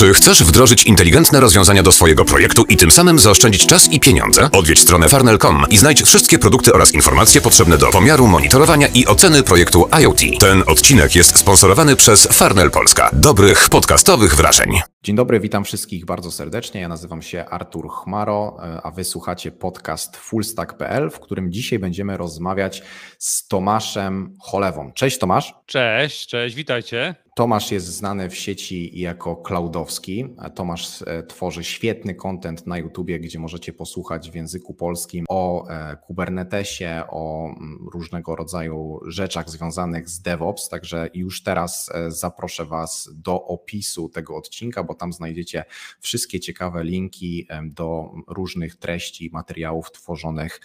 Czy chcesz wdrożyć inteligentne rozwiązania do swojego projektu i tym samym zaoszczędzić czas i pieniądze? Odwiedź stronę farnel.com i znajdź wszystkie produkty oraz informacje potrzebne do pomiaru, monitorowania i oceny projektu IoT. Ten odcinek jest sponsorowany przez Farnel Polska. Dobrych podcastowych wrażeń. Dzień dobry, witam wszystkich bardzo serdecznie. Ja nazywam się Artur Chmaro, a wy słuchacie podcast fullstack.pl, w którym dzisiaj będziemy rozmawiać z Tomaszem Cholewą. Cześć Tomasz. Cześć, cześć, witajcie. Tomasz jest znany w sieci jako cloudowski. Tomasz e, tworzy świetny content na YouTubie, gdzie możecie posłuchać w języku polskim o e, Kubernetesie, o mm, różnego rodzaju rzeczach związanych z DevOps. Także już teraz e, zaproszę Was do opisu tego odcinka, bo tam znajdziecie wszystkie ciekawe linki do różnych treści, materiałów tworzonych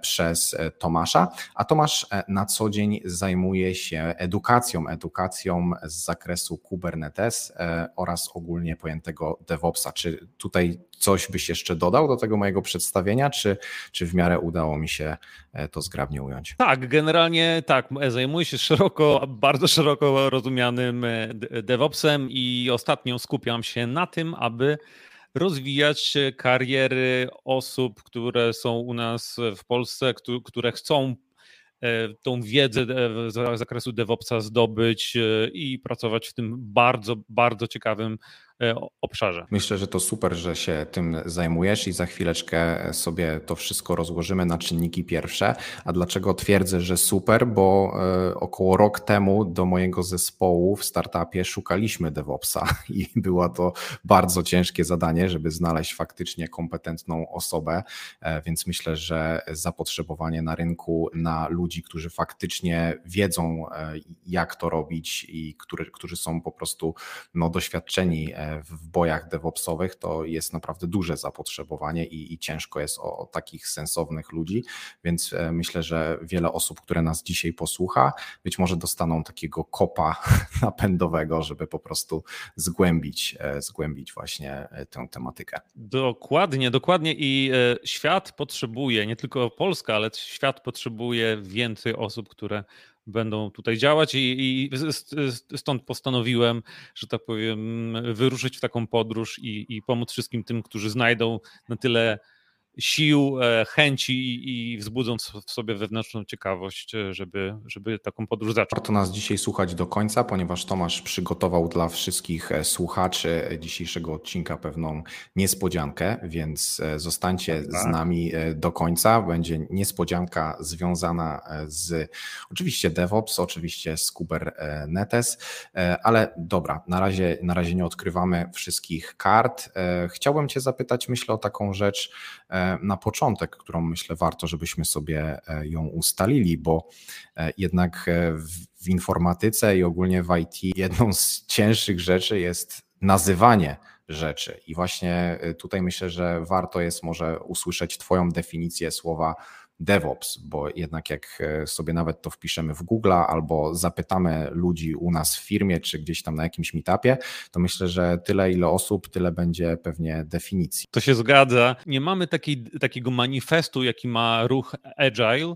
przez Tomasza. A Tomasz na co dzień zajmuje się edukacją, edukacją z zakresu Kubernetes e, oraz ogólnie pojętego DevOpsa. Czy tutaj coś byś jeszcze dodał do tego mojego przedstawienia, czy, czy w miarę udało mi się e, to zgrabnie ująć? Tak, generalnie tak. Zajmuję się szeroko, bardzo szeroko rozumianym e, DevOpsem i ostatnio skupiam się na tym, aby rozwijać kariery osób, które są u nas w Polsce, które chcą E, tą wiedzę e, z zakresu DevOpsa zdobyć e, i pracować w tym bardzo, bardzo ciekawym E, obszarze. Myślę, że to super, że się tym zajmujesz i za chwileczkę sobie to wszystko rozłożymy na czynniki pierwsze. A dlaczego twierdzę, że super? Bo e, około rok temu do mojego zespołu w startupie szukaliśmy DevOpsa i było to bardzo ciężkie zadanie, żeby znaleźć faktycznie kompetentną osobę, e, więc myślę, że zapotrzebowanie na rynku na ludzi, którzy faktycznie wiedzą, jak to robić i którzy, którzy są po prostu no, doświadczeni w bojach DevOpsowych, to jest naprawdę duże zapotrzebowanie i, i ciężko jest o, o, takich sensownych ludzi, więc e, myślę, że wiele osób, które nas dzisiaj posłucha, być może dostaną takiego kopa napędowego, żeby po prostu zgłębić, e, zgłębić właśnie e, tę tematykę. Dokładnie, dokładnie i świat potrzebuje, nie tylko Polska, ale świat potrzebuje więcej osób, które będą tutaj działać i, i, stąd postanowiłem, że tak powiem, wyruszyć w taką podróż i, i pomóc wszystkim tym, którzy znajdą na tyle sił, e, chęci i wzbudzą w sobie wewnętrzną ciekawość, e, żeby, żeby taką podróż zacząć. Warto nas dzisiaj słuchać do końca, ponieważ Tomasz przygotował dla wszystkich e, słuchaczy dzisiejszego odcinka pewną niespodziankę, więc zostańcie tak. z nami do końca. Będzie niespodzianka związana z oczywiście DevOps, oczywiście z Kubernetes, ale dobra, na razie, na razie nie odkrywamy wszystkich kart. Chciałbym Cię zapytać, myślę o taką rzecz, na początek, którą myślę warto, żebyśmy sobie e, ją ustalili, bo e, jednak e, w informatyce i ogólnie w IT jedną z cięższych rzeczy jest nazywanie rzeczy. I właśnie tutaj myślę, że warto jest może usłyszeć Twoją definicję słowa DevOps, bo jednak jak e, sobie nawet to wpiszemy w Google albo zapytamy ludzi u nas w firmie czy gdzieś tam na jakimś meetupie, to myślę, że tyle ile osób, tyle będzie pewnie definicji. To się zgadza. Nie mamy taki, takiego manifestu, jaki ma ruch Agile,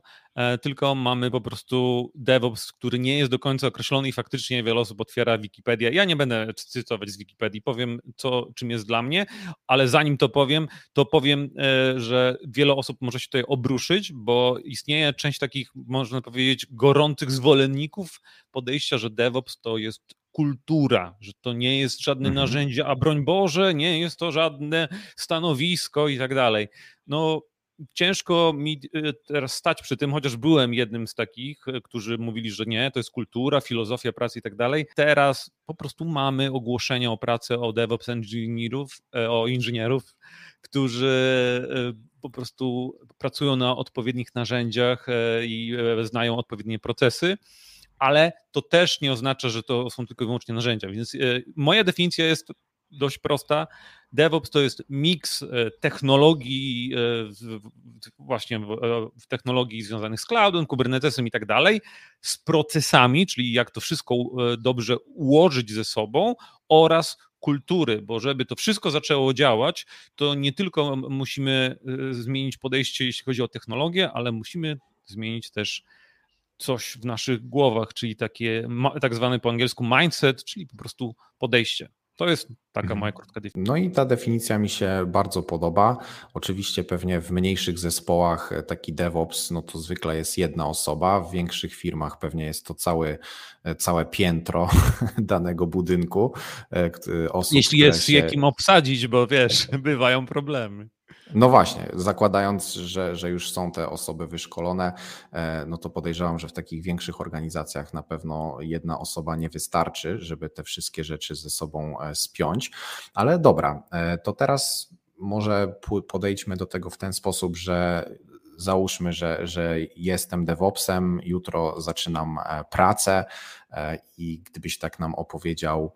tylko mamy po prostu DevOps, który nie jest do końca określony i faktycznie wiele osób otwiera Wikipedię. Ja nie będę cytować z Wikipedii, powiem, co, czym jest dla mnie, ale zanim to powiem, to powiem, e, że wiele osób może się tutaj obruszyć, bo istnieje część takich, można powiedzieć, gorących zwolenników podejścia, że DevOps to jest kultura, że to nie jest żadne mhm. narzędzie, a broń Boże, nie jest to żadne stanowisko i tak dalej. No, ciężko mi y, teraz stać przy tym, chociaż byłem jednym z takich, y, którzy mówili, że nie, to jest kultura, filozofia pracy i tak dalej. Teraz po prostu mamy ogłoszenia o pracę o DevOps inżynierów, e, o inżynierów, którzy po prostu pracują na odpowiednich narzędziach e, i e, znają odpowiednie procesy ale to też nie oznacza, że to są tylko i wyłącznie narzędzia. Więc moja definicja jest dość prosta. DevOps to jest miks e, technologii, e, właśnie e, technologii związanych z cloudem, Kubernetesem i tak dalej, z procesami, czyli jak to wszystko dobrze ułożyć ze sobą oraz kultury, bo żeby to wszystko zaczęło działać, to nie tylko musimy zmienić podejście, jeśli chodzi o technologię, ale musimy zmienić też coś w naszych głowach, czyli takie tak zwane po angielsku mindset, czyli po prostu podejście. To jest taka mhm. moja krótka definicja. No i ta definicja mi się bardzo podoba. Oczywiście pewnie w mniejszych zespołach e, taki DevOps, no to zwykle jest jedna osoba, w większych firmach pewnie jest to cały, e, całe piętro danego budynku e, osób. Jeśli jest się... jakim obsadzić, bo wiesz, bywają problemy. No właśnie, zakładając, że, że już są te osoby wyszkolone, e, no to podejrzewam, że w takich większych organizacjach na pewno jedna osoba nie wystarczy, żeby te wszystkie rzeczy ze sobą e, spiąć. Ale dobra, e, to teraz może podejdźmy do tego w ten sposób, że załóżmy, że, że jestem DevOpsem, jutro zaczynam pracę i gdybyś tak nam opowiedział,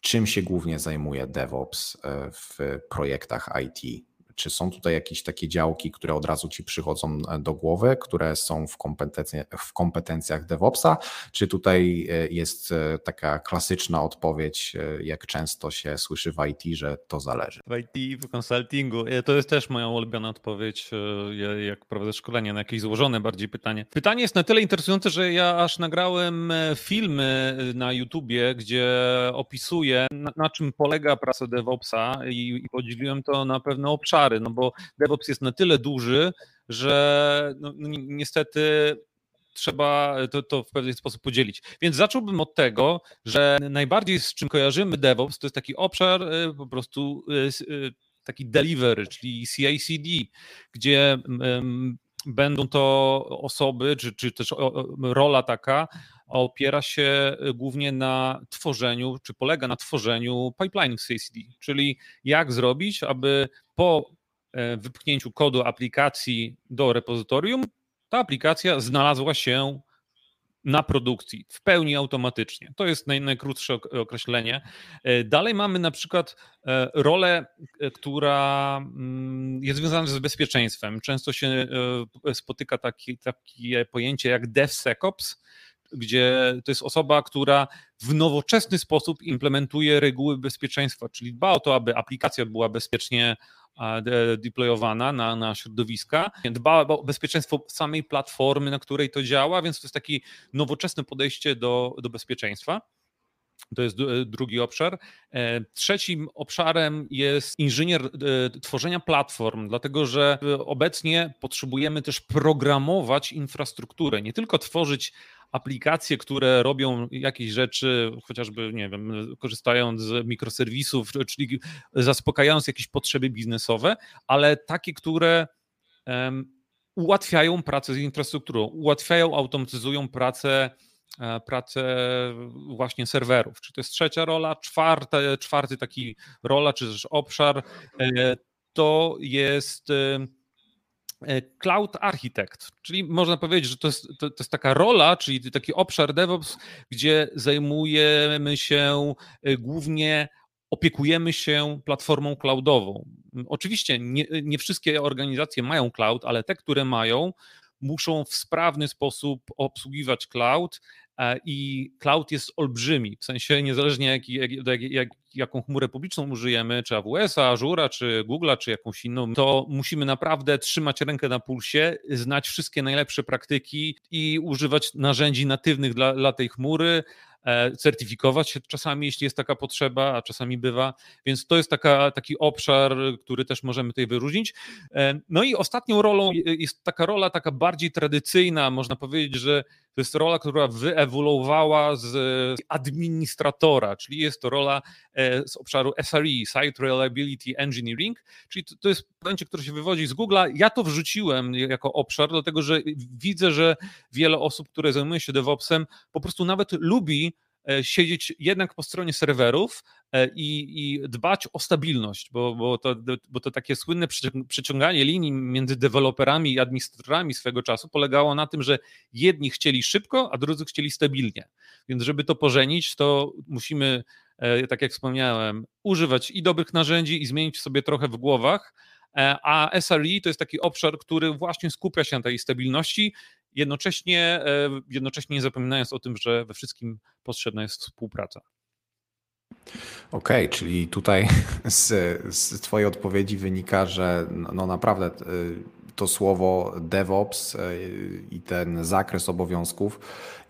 czym się głównie zajmuje DevOps w projektach IT czy są tutaj jakieś takie działki, które od razu ci przychodzą e, do głowy, które są w, kompetencja, w kompetencjach DevOpsa, czy tutaj e, jest e, taka klasyczna odpowiedź, jak często się słyszy w IT, że to zależy? W IT, w konsultingu, to jest też moja ulubiona odpowiedź, jak prowadzę szkolenie na jakieś złożone bardziej pytanie. Pytanie jest na tyle interesujące, że ja aż nagrałem filmy na YouTubie, gdzie opisuję na, na czym polega praca DevOpsa i, i podzieliłem to na pewne obszary no bo DevOps jest na tyle duży, że no, no niestety trzeba to, to, w pewien sposób podzielić. Więc zacząłbym od tego, że najbardziej z czym kojarzymy DevOps, to jest taki obszar y, po prostu y, y, taki delivery, czyli CI/CD, gdzie będą to osoby, czy, czy też rola taka opiera się głównie na tworzeniu, czy polega na tworzeniu pipeline CI/CD, czyli jak zrobić, aby po wypchnięciu kodu aplikacji do repozytorium, ta aplikacja znalazła się na produkcji w pełni automatycznie. To jest naj, najkrótsze określenie. E, dalej mamy na przykład e, rolę, która mm, jest związana z bezpieczeństwem. Często się spotyka taki, takie pojęcie jak DevSecOps, gdzie to jest osoba, która w nowoczesny sposób implementuje reguły bezpieczeństwa, czyli dba o to, aby aplikacja była bezpiecznie deployowana na, na środowiska. Dba o bezpieczeństwo samej platformy, na której to działa, więc to jest takie nowoczesne podejście do, do bezpieczeństwa. To jest drugi obszar. E, trzecim obszarem jest inżynier e, tworzenia platform, dlatego że obecnie potrzebujemy też programować infrastrukturę, nie tylko tworzyć aplikacje, które robią jakieś rzeczy, chociażby, nie wiem, korzystając z mikroserwisów, czyli zaspokajając jakieś potrzeby biznesowe, ale takie, które um, ułatwiają pracę z infrastrukturą, ułatwiają, automatyzują pracę e, pracę właśnie serwerów. Czy to jest trzecia rola? Czwarte, czwarty taki rola, czy też obszar e, to jest cloud Architect, czyli można powiedzieć, że to jest, to, to, jest taka rola, czyli taki obszar DevOps, gdzie zajmujemy się e, głównie, opiekujemy się platformą cloudową. Oczywiście nie, nie wszystkie organizacje mają cloud, ale te, które mają, muszą w sprawny sposób obsługiwać cloud e, i cloud jest olbrzymi, w sensie niezależnie jak, jak, jak, jaką chmurę publiczną użyjemy, czy AWS-a, Azura, czy Google'a, czy jakąś inną, to musimy naprawdę trzymać rękę na pulsie, znać wszystkie najlepsze praktyki i używać narzędzi natywnych dla, dla tej chmury, E, certyfikować się czasami, jeśli jest taka potrzeba, a czasami bywa. Więc to jest taka, taki obszar, który też możemy tutaj wyróżnić. E, no i ostatnią rolą jest taka rola taka bardziej tradycyjna, można powiedzieć, że to jest rola, która wyewoluowała z administratora, czyli jest to rola e, z obszaru SRE, Site Reliability Engineering, czyli to, jest pojęcie, które się wywodzi z Google'a. Ja to wrzuciłem jako obszar, dlatego że widzę, że wiele osób, które zajmuje się DevOpsem, po prostu nawet lubi E, siedzieć jednak po stronie serwerów e, i, i dbać o stabilność, bo, bo, to, bo to takie słynne przeciąganie linii między deweloperami i administratorami swego czasu polegało na tym, że jedni chcieli szybko, a drudzy chcieli stabilnie. Więc żeby to pożenić, to musimy, e, tak jak wspomniałem, używać i dobrych narzędzi i zmienić sobie trochę w głowach, a SRE to jest taki obszar, który właśnie skupia się na tej stabilności jednocześnie, e, jednocześnie nie zapominając o tym, że we wszystkim potrzebna jest współpraca. Okej, okay, czyli tutaj z, z Twojej odpowiedzi wynika, że no, no naprawdę e, to słowo DevOps i ten zakres obowiązków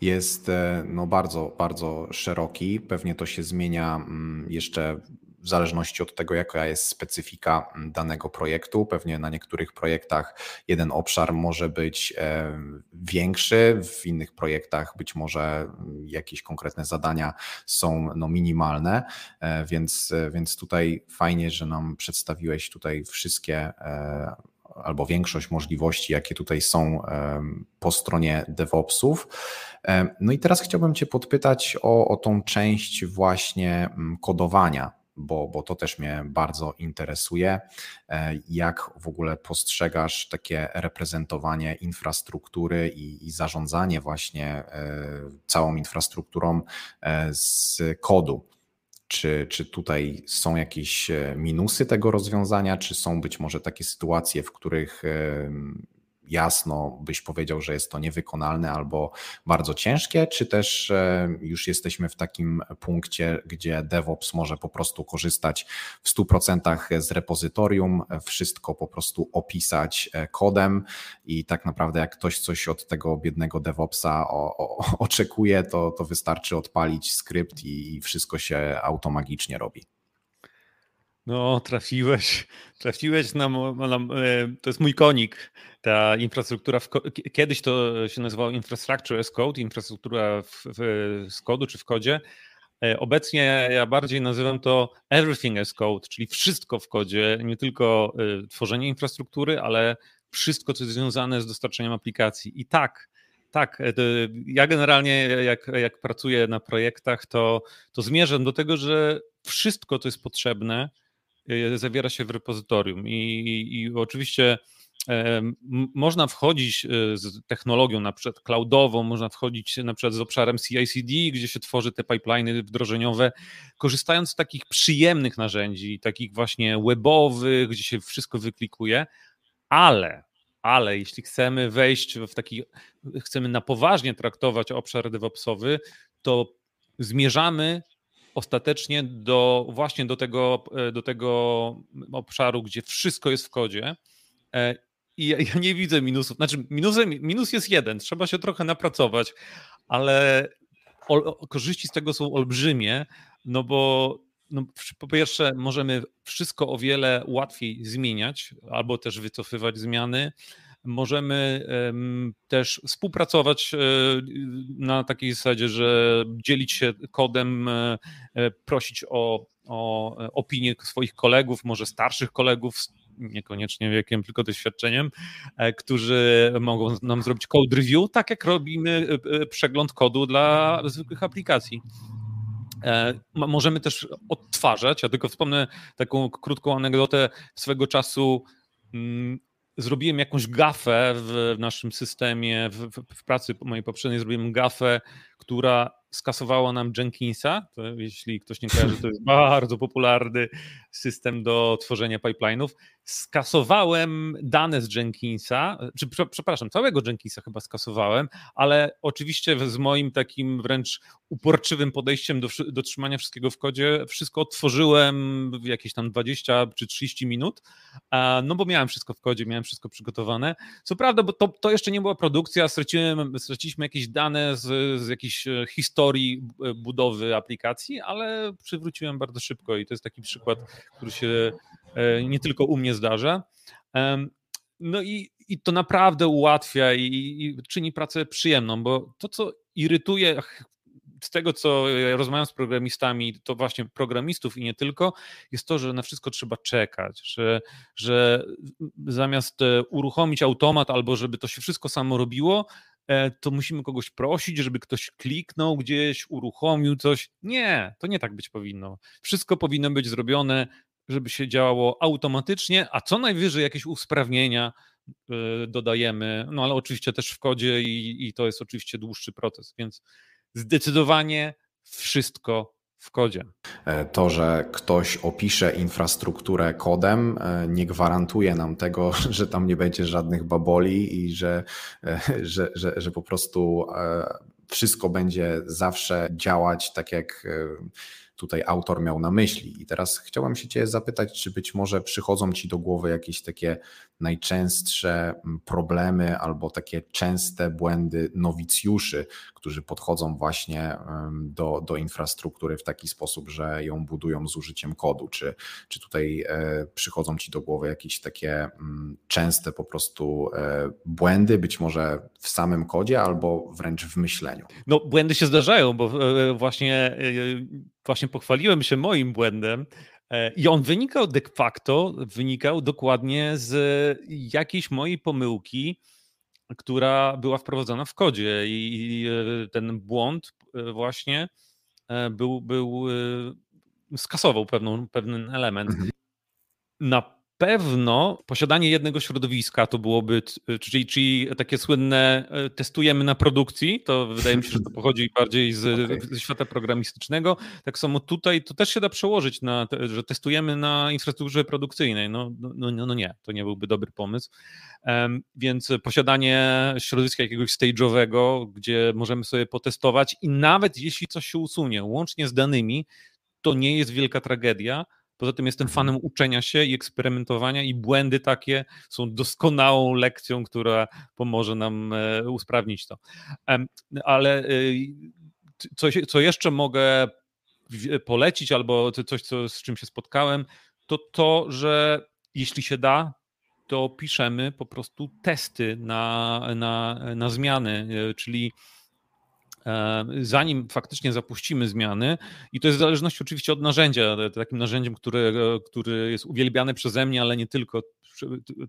jest no bardzo, bardzo szeroki. Pewnie to się zmienia mm, jeszcze w zależności od tego, jaka jest specyfika danego projektu. Pewnie na niektórych projektach jeden obszar może być e, większy, w innych projektach być może jakieś konkretne zadania są no, minimalne, e, więc, więc tutaj fajnie, że nam przedstawiłeś tutaj wszystkie e, albo większość możliwości, jakie tutaj są po stronie DevOpsów. No i teraz chciałbym Cię podpytać o, o tą część właśnie kodowania bo, bo to też mnie bardzo interesuje. E, jak w ogóle postrzegasz takie reprezentowanie infrastruktury i, i zarządzanie właśnie e, całą infrastrukturą e, z kodu? Czy, czy tutaj są jakieś minusy tego rozwiązania, czy są być może takie sytuacje, w których jasno byś powiedział, że jest to niewykonalne albo bardzo ciężkie, czy też e, już jesteśmy w takim punkcie, gdzie DevOps może po prostu korzystać w 100% z repozytorium, wszystko po prostu opisać e, kodem i tak naprawdę jak ktoś coś od tego biednego DevOpsa o, o, oczekuje, to, to wystarczy odpalić skrypt i wszystko się automagicznie robi. No, trafiłeś, trafiłeś na, na, e, to jest mój konik, ta infrastruktura, w, kiedyś to się nazywało Infrastructure as Code, infrastruktura w, w, z kodu czy w kodzie, e, Obecnie ja bardziej nazywam to everything as code, czyli wszystko w kodzie, nie tylko e, tworzenie infrastruktury, ale wszystko, co jest związane z dostarczeniem aplikacji. I tak, tak, ja generalnie jak, jak pracuję na projektach, to, to zmierzam do tego, że wszystko, co jest potrzebne, zawiera się w repozytorium. I, i oczywiście można wchodzić e, z technologią na przykład cloudową, można wchodzić na przykład z obszarem CI/CD, gdzie się tworzy te pipeliny wdrożeniowe, korzystając z takich przyjemnych narzędzi, takich właśnie webowych, gdzie się wszystko wyklikuje, ale ale jeśli chcemy wejść w taki, chcemy na poważnie traktować obszar DevOpsowy, to zmierzamy ostatecznie do właśnie do tego, e, do tego obszaru, gdzie wszystko jest w kodzie. E, I ja, ja nie widzę minusów. Znaczy, minusem, minus jest jeden, trzeba się trochę napracować, ale korzyści z tego są olbrzymie, no bo no, po pierwsze, możemy wszystko o wiele łatwiej zmieniać albo też wycofywać zmiany. Możemy też współpracować e, na takiej zasadzie, że dzielić się kodem, e, e, prosić o, o opinię swoich kolegów, może starszych kolegów, niekoniecznie wiekiem, tylko doświadczeniem, którzy mogą nam zrobić code review, tak jak robimy przegląd kodu dla zwykłych aplikacji. Możemy też odtwarzać. Ja tylko wspomnę taką krótką anegdotę swego czasu. Zrobiłem jakąś gafę w naszym systemie, w, w, pracy mojej poprzedniej zrobiłem gafę, która skasowała nam Jenkinsa. To jeśli ktoś nie kojarzy, to jest bardzo popularny system do tworzenia pipeline'ów. Skasowałem dane z Jenkinsa, czy przepraszam, całego Jenkinsa chyba skasowałem, ale oczywiście z moim takim wręcz uporczywym podejściem do, do trzymania wszystkiego w kodzie, wszystko otworzyłem w jakieś tam 20 czy 30 minut, no bo miałem wszystko w kodzie, miałem wszystko przygotowane. Co prawda, bo to, to jeszcze nie była produkcja, straciliśmy jakieś dane z, z jakiejś e, historii budowy aplikacji, ale przywróciłem bardzo szybko i to jest taki przykład, który się e, nie tylko u mnie zdarza. No i, i to naprawdę ułatwia i, i czyni pracę przyjemną, bo to, co irytuje z tego, co rozmawiam z programistami, to właśnie programistów i nie tylko, jest to, że na wszystko trzeba czekać, że, że zamiast e, uruchomić automat albo żeby to się wszystko samo robiło, e, to musimy kogoś prosić, żeby ktoś kliknął gdzieś, uruchomił coś. Nie, to nie tak być powinno. Wszystko powinno być zrobione, żeby się działało automatycznie, a co najwyżej jakieś usprawnienia e, dodajemy, no ale oczywiście też w kodzie i, i to jest oczywiście dłuższy proces, więc zdecydowanie wszystko w kodzie. E, to, że ktoś opisze infrastrukturę kodem, e, nie gwarantuje nam tego, że tam nie będzie żadnych baboli i że, e, że, że, że po prostu wszystko będzie zawsze działać tak jak tutaj autor miał na myśli. I teraz chciałbym się Cię zapytać, czy być może przychodzą Ci do głowy jakieś takie najczęstsze mm, problemy albo takie częste błędy nowicjuszy, którzy podchodzą właśnie do, do infrastruktury w taki sposób, że ją budują z użyciem kodu. Czy, czy tutaj e, przychodzą Ci do głowy jakieś takie mm, częste po prostu e, błędy, być może w samym kodzie albo wręcz w myśleniu? No, błędy się zdarzają, bo e, właśnie, właśnie pochwaliłem się moim błędem. I on wynikał de facto, wynikał dokładnie z jakiejś mojej pomyłki, która była wprowadzona w kodzie i ten błąd właśnie był, był skasował pewną, pewien element. Mhm. Na pewno posiadanie jednego środowiska to byłoby, czyli, czyli takie słynne e, testujemy na produkcji, to wydaje mi się, że to pochodzi bardziej z, okay. ze świata programistycznego. Tak samo tutaj to też się da przełożyć na, że testujemy na infrastrukturze produkcyjnej. No, no, no, no nie, to nie byłby dobry pomysł. Um, więc posiadanie środowiska jakiegoś stage'owego, gdzie możemy sobie potestować i nawet jeśli coś się usunie, łącznie z danymi, to nie jest wielka tragedia, Poza tym jestem mhm. fanem uczenia się i eksperymentowania, i błędy takie są doskonałą lekcją, która pomoże nam e, usprawnić to. Ale y, coś, co jeszcze mogę polecić, albo coś, co, z czym się spotkałem, to to, że jeśli się da, to piszemy po prostu testy na, na, na zmiany, e, czyli E, zanim faktycznie zapuścimy zmiany, i to jest w zależności oczywiście od narzędzia. Takim narzędziem, które, który jest uwielbiane przeze mnie, ale nie tylko,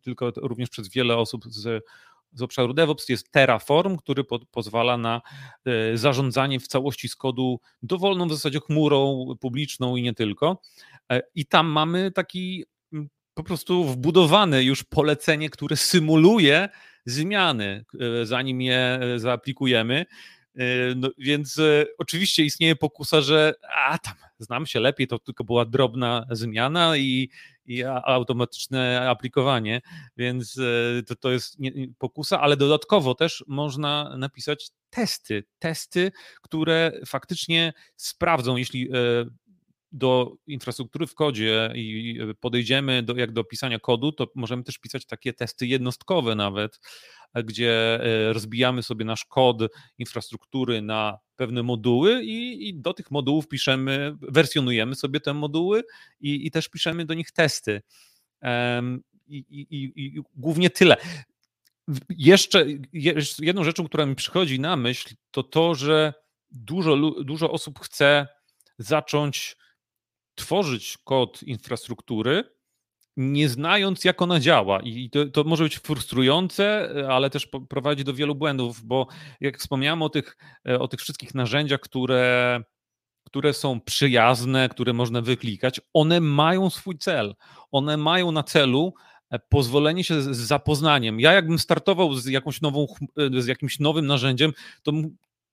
tylko również przez wiele osób z, z obszaru DevOps jest Terraform, który po, pozwala na e, zarządzanie w całości z kodu dowolną w zasadzie chmurą publiczną i nie tylko. E, I tam mamy taki po prostu wbudowane już polecenie, które symuluje zmiany, zanim je zaaplikujemy. E, no, więc e, oczywiście istnieje pokusa, że a tam znam się lepiej, to tylko była drobna zmiana i, i automatyczne aplikowanie, więc e, to, to jest pokusa, ale dodatkowo też można napisać testy, testy, które faktycznie sprawdzą, jeśli do infrastruktury w kodzie i podejdziemy do, jak do pisania kodu, to możemy też pisać takie testy jednostkowe nawet, gdzie e, rozbijamy sobie nasz kod infrastruktury na pewne moduły i, i do tych modułów piszemy, wersjonujemy sobie te moduły i, i też piszemy do nich testy. I, i głównie tyle. Jeszcze jedną rzeczą, która mi przychodzi na myśl, to to, że dużo, dużo osób chce zacząć tworzyć kod infrastruktury, nie znając, jak ona działa. I to, to, może być frustrujące, ale też prowadzi do wielu błędów, bo jak wspomniałem o tych, o tych wszystkich narzędziach, które, które są przyjazne, które można wyklikać, one mają swój cel. One mają na celu e, pozwolenie się z zapoznaniem. Ja jakbym startował z jakąś nową, z jakimś nowym narzędziem, to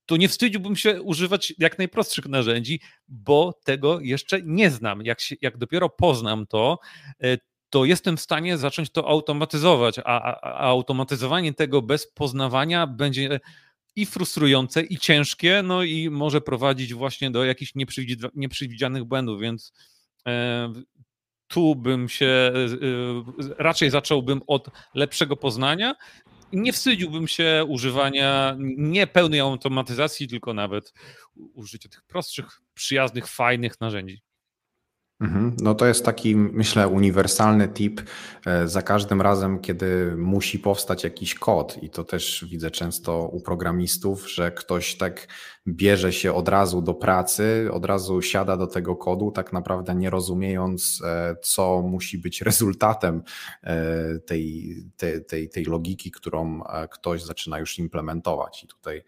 to nie wstydziłbym się używać jak najprostszych narzędzi, bo tego jeszcze nie znam. Jak, się, jak dopiero poznam to, e, to jestem w stanie zacząć to automatyzować, a, a, a automatyzowanie tego bez poznawania będzie i frustrujące, i ciężkie, no i może prowadzić właśnie do jakichś nieprzewidzianych błędów, więc e, tu bym się, e, raczej zacząłbym od lepszego poznania, nie wstydziłbym się używania nie pełnej automatyzacji, tylko nawet użycia tych prostszych, przyjaznych, fajnych narzędzi. Mhm. No to jest taki, myślę, uniwersalny tip e, za każdym razem, kiedy musi powstać jakiś kod, i to też widzę często u programistów, że ktoś tak bierze się od razu do pracy, od razu siada do tego kodu, tak naprawdę nie rozumiejąc, e, co musi być rezultatem e, tej, tej, tej, tej logiki, którą ktoś zaczyna już implementować. I tutaj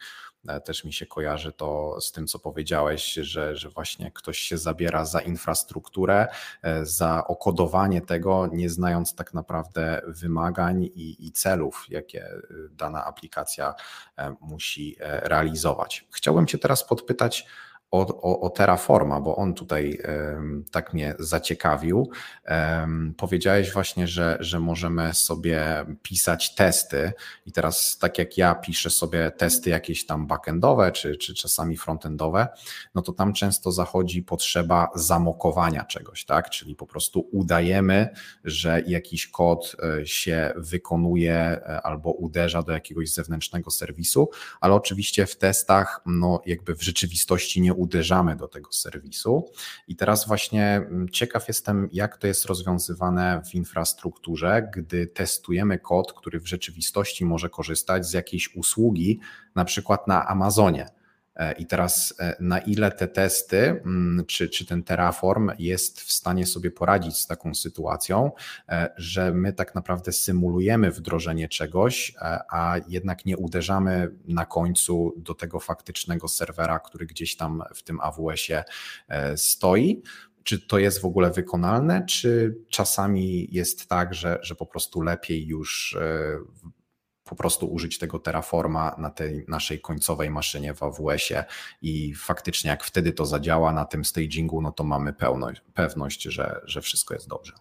też mi się kojarzy to z tym, co powiedziałeś, że, że właśnie ktoś się zabiera za infrastrukturę, e, za okodowanie tego, nie znając tak naprawdę wymagań i, i celów, jakie e, dana aplikacja musi realizować. Chciałbym Cię teraz podpytać o, o, o Terraforma, bo on tutaj tak mnie zaciekawił. Powiedziałeś właśnie, że, że możemy sobie pisać testy i teraz tak jak ja piszę sobie testy jakieś tam backendowe, czy, czy czasami frontendowe, no to tam często zachodzi potrzeba zamokowania czegoś, tak? Czyli po prostu udajemy, że jakiś kod e, się wykonuje e, albo uderza do jakiegoś zewnętrznego serwisu, ale oczywiście w testach, no jakby w rzeczywistości nie uderzamy do tego serwisu. I teraz właśnie mm, ciekaw jestem, jak to jest rozwiązywane w infrastrukturze, gdy testujemy kod, który w rzeczywistości może korzystać z jakiejś usługi, na przykład na Amazonie. E, I teraz e, na ile te testy, mm, czy, czy ten Terraform jest w stanie sobie poradzić z taką sytuacją, e, że my tak naprawdę symulujemy wdrożenie czegoś, a jednak nie uderzamy na końcu do tego faktycznego serwera, który gdzieś tam w tym AWS-ie stoi, czy to jest w ogóle wykonalne, czy czasami jest tak, że, że po prostu lepiej już po prostu użyć tego Terraforma na tej naszej końcowej maszynie w AWS-ie i faktycznie jak wtedy to zadziała na tym stagingu, no to mamy pełność, pewność, że, że wszystko jest dobrze.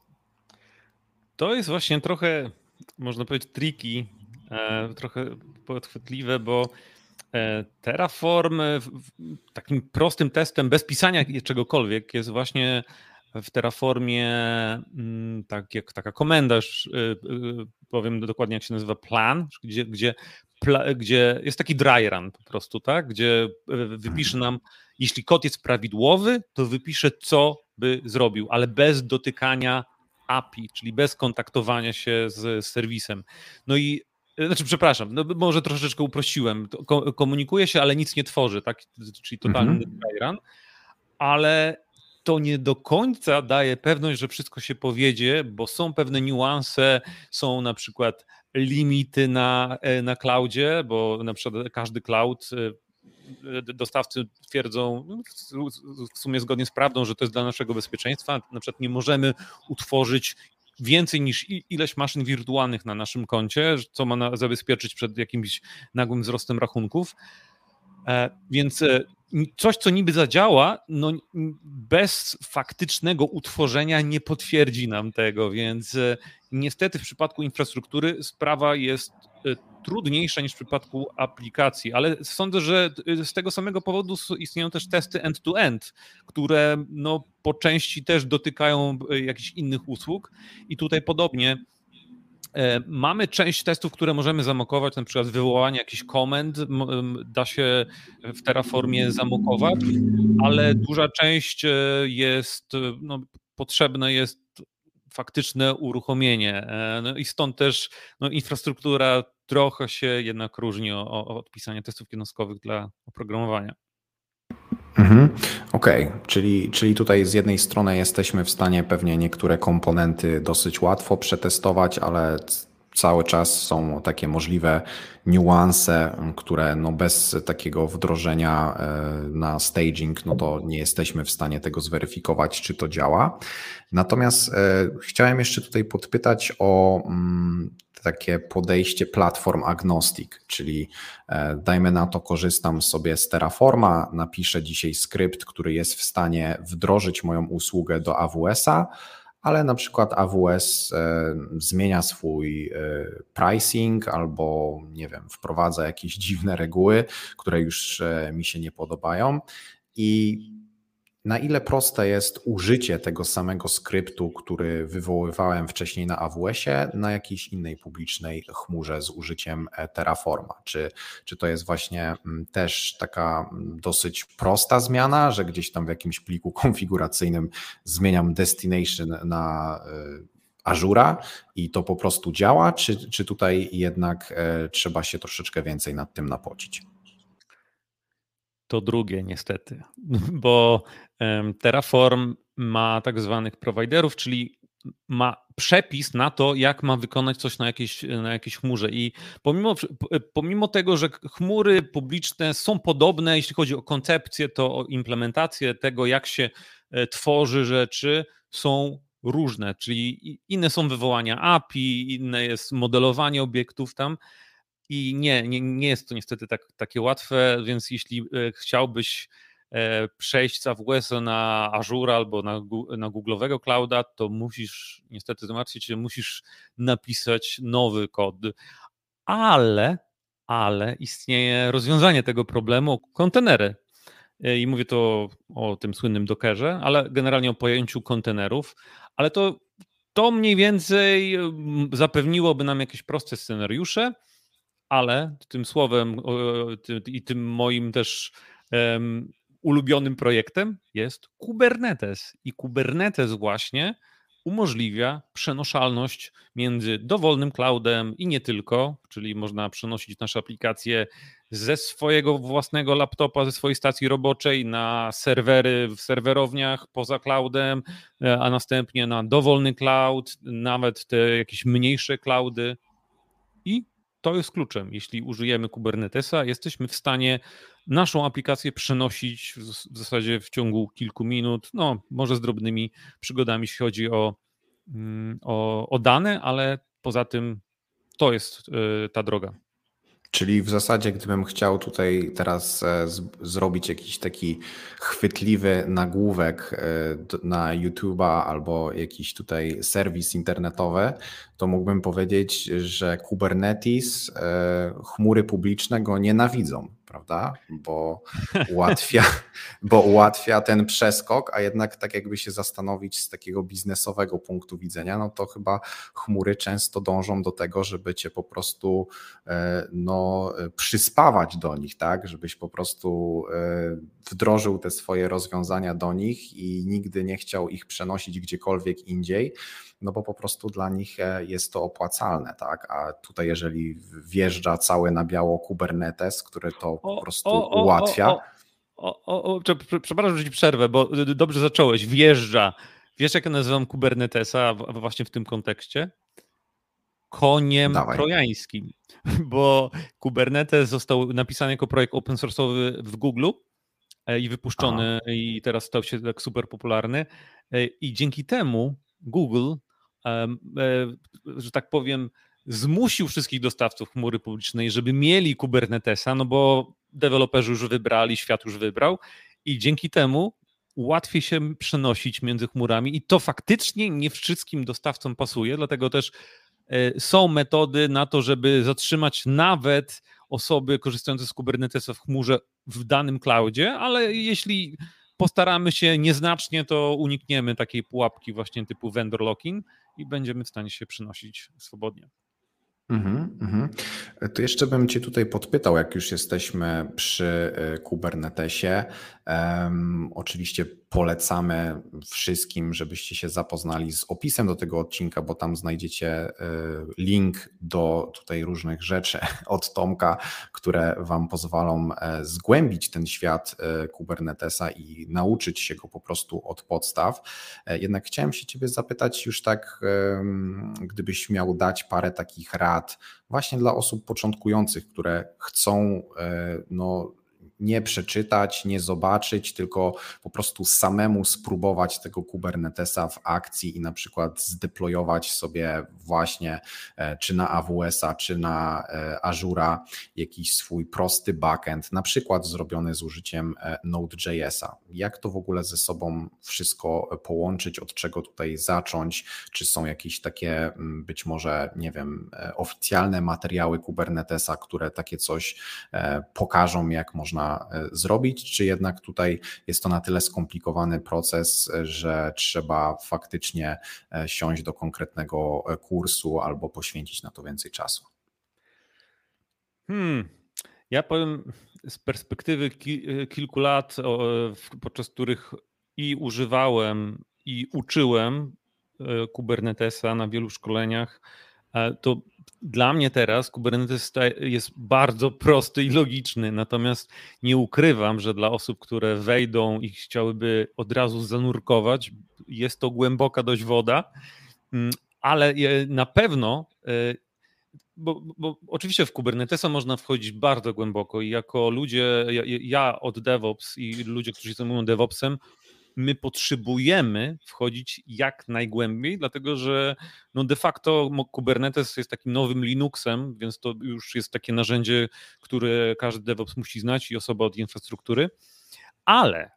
To jest właśnie trochę, można powiedzieć, tricky, e, trochę podchwytliwe, bo e, Terraform takim prostym testem, bez pisania czegokolwiek, jest właśnie w Terraformie mm, tak jak taka komenda, już y, y, powiem dokładnie jak się nazywa, plan, gdzie, gdzie, gdzie jest taki dry run po prostu, tak? gdzie y, wypisze nam, jeśli kod jest prawidłowy, to wypisze co by zrobił, ale bez dotykania API, czyli bez kontaktowania się z serwisem. No i znaczy, przepraszam, no może troszeczkę uprościłem. Komunikuje się, ale nic nie tworzy, tak? Czyli totalny mhm. dry run. Ale to nie do końca daje pewność, że wszystko się powiedzie, bo są pewne niuanse, są na przykład limity na, e, na cloudzie, bo na przykład każdy cloud e, dostawcy twierdzą no, w sumie zgodnie z prawdą, że to jest dla naszego bezpieczeństwa. Na przykład nie możemy utworzyć więcej niż ileś maszyn wirtualnych na naszym koncie, co ma zabezpieczyć przed jakimś nagłym wzrostem rachunków. E, więc coś, co niby zadziała, no bez faktycznego utworzenia nie potwierdzi nam tego, więc e, niestety w przypadku infrastruktury sprawa jest e, trudniejsza niż w przypadku aplikacji, ale sądzę, że e, z tego samego powodu istnieją też testy end-to-end, które no, po części też dotykają jakichś innych usług i tutaj podobnie E, mamy część testów, które możemy zamokować, na przykład wywołanie jakichś komend da się w Terraformie zamokować, ale duża część e, jest, e, no, potrzebne jest faktyczne uruchomienie. No I stąd też no, infrastruktura trochę się jednak różni od pisania testów jednostkowych dla oprogramowania. Mhm. Okej, okay. czyli, czyli tutaj z jednej strony jesteśmy w stanie pewnie niektóre komponenty dosyć łatwo przetestować, ale cały czas są takie możliwe niuanse, które no bez takiego wdrożenia e, na staging, no to nie jesteśmy w stanie tego zweryfikować, czy to działa. Natomiast e, chciałem jeszcze tutaj podpytać o mm, takie podejście platform agnostic, czyli e, dajmy na to, korzystam sobie z Terraforma, napiszę dzisiaj skrypt, który jest w stanie wdrożyć moją usługę do AWS-a, ale na przykład AWS e, zmienia swój e, pricing albo nie wiem, wprowadza jakieś dziwne reguły, które już mi się nie podobają. I na ile proste jest użycie tego samego skryptu, który wywoływałem wcześniej na AWS-ie, na jakiejś innej publicznej chmurze z użyciem e, Terraforma? Czy, czy to jest właśnie mm, też taka mm, dosyć prosta zmiana, że gdzieś tam w jakimś pliku konfiguracyjnym zmieniam destination na e, Azura i to po prostu działa, czy, czy tutaj jednak e, trzeba się troszeczkę więcej nad tym napocić? To drugie niestety, bo Terraform ma tak zwanych prowajderów, czyli ma przepis na to, jak ma wykonać coś na jakiejś, na jakiejś chmurze. I pomimo, pomimo tego, że chmury publiczne są podobne, jeśli chodzi o koncepcję, to o implementację tego, jak się e, tworzy rzeczy, są różne. Czyli inne są wywołania API, inne jest modelowanie obiektów tam. I nie, nie, nie jest to niestety tak, takie łatwe, więc jeśli e, chciałbyś przejść z AWS na Azure albo na, na Google'owego clouda, to musisz, niestety zmartwić się, musisz napisać nowy kod. Ale, ale istnieje rozwiązanie tego problemu, kontenery. I mówię to o tym słynnym Dockerze, ale generalnie o pojęciu kontenerów, ale to to mniej więcej zapewniłoby nam jakieś proste scenariusze, ale tym słowem i tym moim też ulubionym projektem jest Kubernetes. I Kubernetes właśnie umożliwia przenoszalność między dowolnym cloudem i nie tylko, czyli można przenosić nasze aplikacje ze swojego własnego laptopa, ze swojej stacji roboczej na serwery w serwerowniach poza cloudem, e, a następnie na dowolny cloud, nawet te jakieś mniejsze cloudy. I to jest kluczem. Jeśli użyjemy Kubernetesa, jesteśmy w stanie naszą aplikację przenosić w zasadzie w ciągu kilku minut, no może z drobnymi przygodami, jeśli chodzi o, mm, o, o dane, ale poza tym to jest e, ta droga. Czyli w zasadzie, gdybym chciał tutaj teraz e, z, zrobić jakiś taki chwytliwy nagłówek e, na YouTube'a albo jakiś tutaj serwis internetowy, to mógłbym powiedzieć, że Kubernetes, chmury publiczne go nienawidzą prawda? Bo ułatwia, bo ułatwia ten przeskok, a jednak tak jakby się zastanowić z takiego biznesowego punktu widzenia, no to chyba chmury często dążą do tego, żeby cię po prostu e, no, przyspawać do nich, tak? Żebyś po prostu e, wdrożył te swoje rozwiązania do nich i nigdy nie chciał ich przenosić gdziekolwiek indziej no bo po prostu dla nich e, jest to opłacalne, tak? A tutaj jeżeli wjeżdża cały na biało Kubernetes, który to po prostu o, o, ułatwia. O, o, przepraszam, że ci przerwę, bo dobrze zacząłeś. Wjeżdża. Wiesz, jak ja nazywam Kubernetesa właśnie w tym kontekście? Koniem Dawaj. trojańskim, bo Kubernetes został napisany jako projekt open source'owy w Google e, i wypuszczony Aha. i teraz stał się tak super popularny e, i dzięki temu Google że tak powiem, zmusił wszystkich dostawców chmury publicznej, żeby mieli Kubernetesa, no bo deweloperzy już wybrali, świat już wybrał i dzięki temu łatwiej się przenosić między chmurami i to faktycznie nie wszystkim dostawcom pasuje, dlatego też e, są metody na to, żeby zatrzymać nawet osoby korzystające z Kubernetesa w chmurze w danym cloudzie, ale jeśli postaramy się nieznacznie, to unikniemy takiej pułapki właśnie typu vendor locking i będziemy w stanie się przynosić swobodnie. Mhm, mhm. To jeszcze bym Cię tutaj podpytał, jak już jesteśmy przy e, Kubernetesie. Um, oczywiście polecamy wszystkim, żebyście się zapoznali z opisem do tego odcinka, bo tam znajdziecie e, link do tutaj różnych rzeczy od Tomka, które Wam pozwolą e, zgłębić ten świat Kubernetesa i nauczyć się go po prostu od podstaw. Jednak chciałem się Ciebie zapytać już tak, gdybyś miał dać parę takich rad właśnie dla osób początkujących, które chcą no, nie przeczytać, nie zobaczyć, tylko po prostu samemu spróbować tego Kubernetesa w akcji i na przykład zdeployować sobie właśnie e, czy na AWS-a, czy na e, Azura jakiś swój prosty backend, na przykład zrobiony z użyciem e, Node.jsa. Jak to w ogóle ze sobą wszystko połączyć, od czego tutaj zacząć? Czy są jakieś takie mm, być może, nie wiem, oficjalne materiały Kubernetesa, które takie coś pokażą, jak można E, zrobić, czy jednak tutaj jest to na tyle skomplikowany proces, że trzeba faktycznie e, siąść do konkretnego e, kursu albo poświęcić na to więcej czasu? Hmm. Ja powiem z perspektywy kilku lat, podczas których i używałem, i uczyłem Kubernetesa na wielu szkoleniach, to dla mnie teraz Kubernetes jest bardzo prosty i logiczny, natomiast nie ukrywam, że dla osób, które wejdą i chciałyby od razu zanurkować, jest to głęboka dość woda, mm, ale na pewno, e, bo, bo oczywiście w Kubernetesa można wchodzić bardzo głęboko i jako ludzie, ja, ja od DevOps i ludzie, którzy się zajmują DevOpsem, my potrzebujemy wchodzić jak najgłębiej, dlatego że no de facto Kubernetes jest takim nowym Linuxem, więc to już jest takie narzędzie, które każdy DevOps musi znać i osoba od infrastruktury. Ale,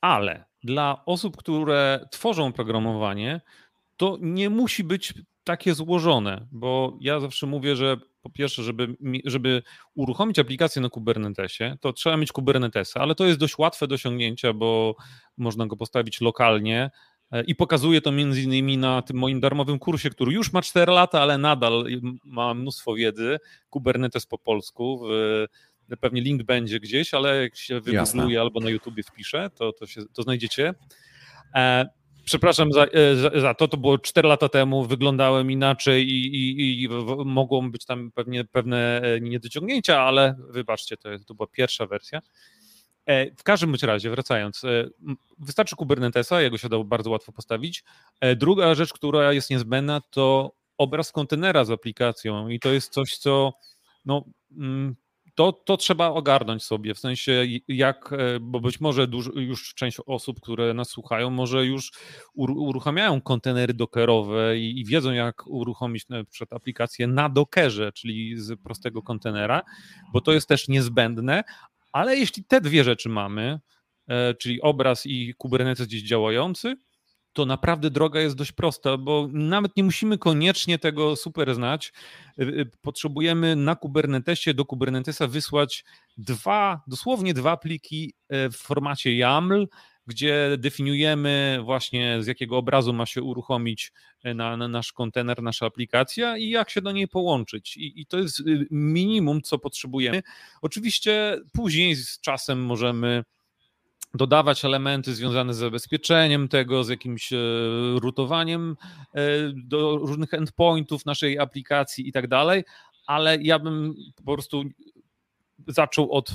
ale dla osób, które tworzą programowanie, to nie musi być takie złożone, bo ja zawsze mówię, że po pierwsze, żeby, żeby uruchomić aplikację na Kubernetesie, to trzeba mieć Kubernetesa, ale to jest dość łatwe do osiągnięcia, bo można go postawić lokalnie e, i pokazuję to między innymi na tym moim darmowym kursie, który już ma 4 lata, ale nadal ma mnóstwo wiedzy, Kubernetes po polsku, pewnie link będzie gdzieś, ale jak się wygoogluje albo na YouTubie wpiszę, to, to, się, to znajdziecie. Przepraszam za, e, za, za, to, to było 4 lata temu, wyglądałem inaczej i, i, i mogą być tam pewnie pewne e, niedociągnięcia, ale wybaczcie, to, to była pierwsza wersja. E, w każdym bądź razie, wracając, wystarczy Kubernetesa, jego się da bardzo łatwo postawić. Druga rzecz, która jest niezbędna, to obraz kontenera z aplikacją i to jest coś, co no, mm, to, to trzeba ogarnąć sobie, w sensie jak, e, bo być może już część osób, które nas słuchają, może już uruchamiają kontenery dockerowe i, i wiedzą, jak uruchomić na przykład aplikację na dockerze, czyli z prostego kontenera, bo to jest też niezbędne, ale jeśli te dwie rzeczy mamy, e, czyli obraz i Kubernetes gdzieś działający, to naprawdę droga jest dość prosta, bo nawet nie musimy koniecznie tego super znać. Y, y, potrzebujemy na Kubernetesie do Kubernetesa wysłać dwa, dosłownie dwa pliki e, w formacie YAML, gdzie definiujemy właśnie z jakiego obrazu ma się uruchomić e, na, na nasz kontener, nasza aplikacja i jak się do niej połączyć. I, I to jest y, minimum, co potrzebujemy. Oczywiście później z czasem możemy dodawać elementy związane z zabezpieczeniem tego, z jakimś e, rutowaniem e, do różnych endpointów naszej aplikacji i tak dalej, ale ja bym po prostu zaczął od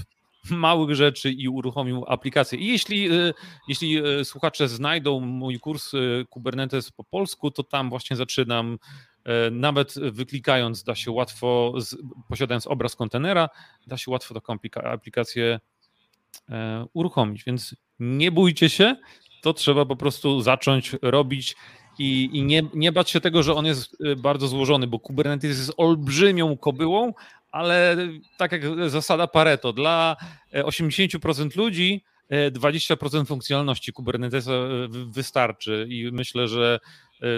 małych rzeczy i uruchomił aplikację. I jeśli, e, jeśli słuchacze znajdą mój kurs Kubernetes po polsku, to tam właśnie zaczynam. Nawet wyklikając, da się łatwo, posiadając obraz kontenera, da się łatwo taką aplikację uruchomić. Więc nie bójcie się, to trzeba po prostu zacząć robić i, i nie, nie bać się tego, że on jest e, bardzo złożony, bo Kubernetes jest olbrzymią kobyłą, ale tak jak zasada Pareto, dla 80% e, ludzi 20% funkcjonalności Kubernetesa wystarczy i myślę, że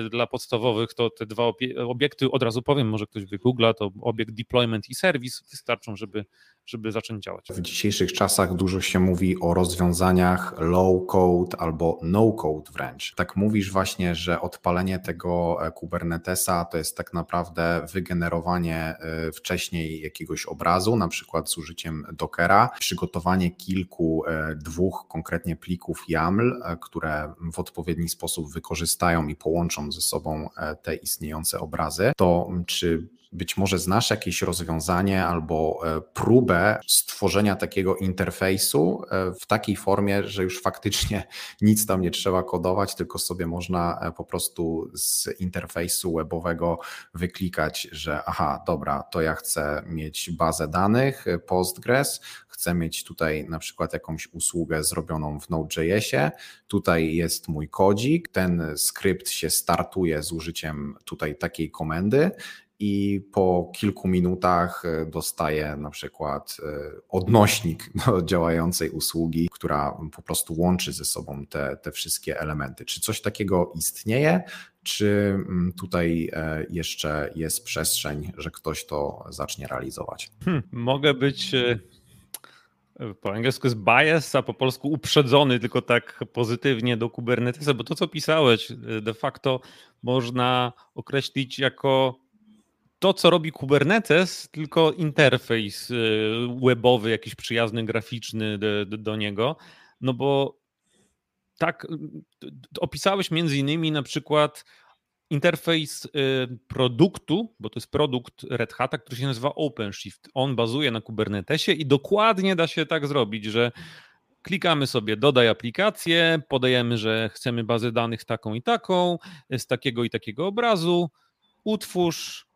dla podstawowych to te dwa obiekty, od razu powiem, może ktoś wygoogla, to obiekt deployment i serwis wystarczą, żeby żeby zacząć działać. W dzisiejszych czasach dużo się mówi o rozwiązaniach low code albo no code wręcz. Tak mówisz właśnie, że odpalenie tego e, Kubernetesa to jest tak naprawdę wygenerowanie e, wcześniej jakiegoś obrazu, na przykład z użyciem Dockera, przygotowanie kilku, e, dwóch konkretnie plików YAML, które w odpowiedni sposób wykorzystają i połączą ze sobą te istniejące obrazy. To czy być może znasz jakieś rozwiązanie albo e, próbę stworzenia takiego interfejsu e, w takiej formie, że już faktycznie nic tam nie trzeba kodować, tylko sobie można e, po prostu z interfejsu webowego wyklikać, że aha, dobra, to ja chcę mieć bazę danych Postgres, chcę mieć tutaj na przykład jakąś usługę zrobioną w Node.jsie, tutaj jest mój kodzik, ten skrypt się startuje z użyciem tutaj takiej komendy i po kilku minutach e, dostaję na przykład e, odnośnik do działającej usługi, która po prostu łączy ze sobą te, te wszystkie elementy. Czy coś takiego istnieje? Czy mm, tutaj e, jeszcze jest przestrzeń, że ktoś to zacznie realizować? Hmm, mogę być po angielsku jest bias, a po polsku uprzedzony, tylko tak pozytywnie do Kubernetesa, bo to, co pisałeś, de facto można określić jako to, co robi Kubernetes, tylko interfejs y, webowy, jakiś przyjazny, graficzny do, do, do niego. No bo tak, opisałeś między innymi na przykład interfejs y, produktu, bo to jest produkt Red Hata, który się nazywa OpenShift. On bazuje na Kubernetesie i dokładnie da się tak zrobić, że klikamy sobie dodaj aplikację, podajemy, że chcemy bazę danych taką i taką, z takiego i takiego obrazu, utwórz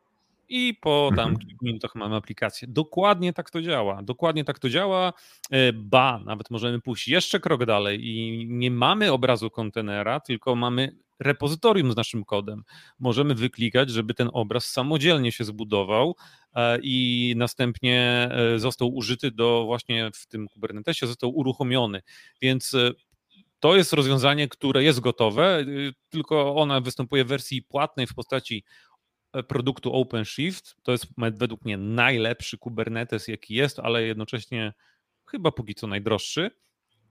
i po tam mhm. kilku minutach mamy aplikację. Dokładnie tak to działa. Dokładnie tak to działa. E, ba, nawet możemy pójść jeszcze krok dalej i nie mamy obrazu kontenera, tylko mamy repozytorium z naszym kodem. Możemy wyklikać, żeby ten obraz samodzielnie się zbudował e, i następnie e, został użyty do właśnie w tym Kubernetesie, został uruchomiony. Więc to jest rozwiązanie, które jest gotowe, tylko ona występuje w wersji płatnej w postaci produktu OpenShift. To jest według mnie najlepszy Kubernetes, jaki jest, ale jednocześnie chyba póki co najdroższy,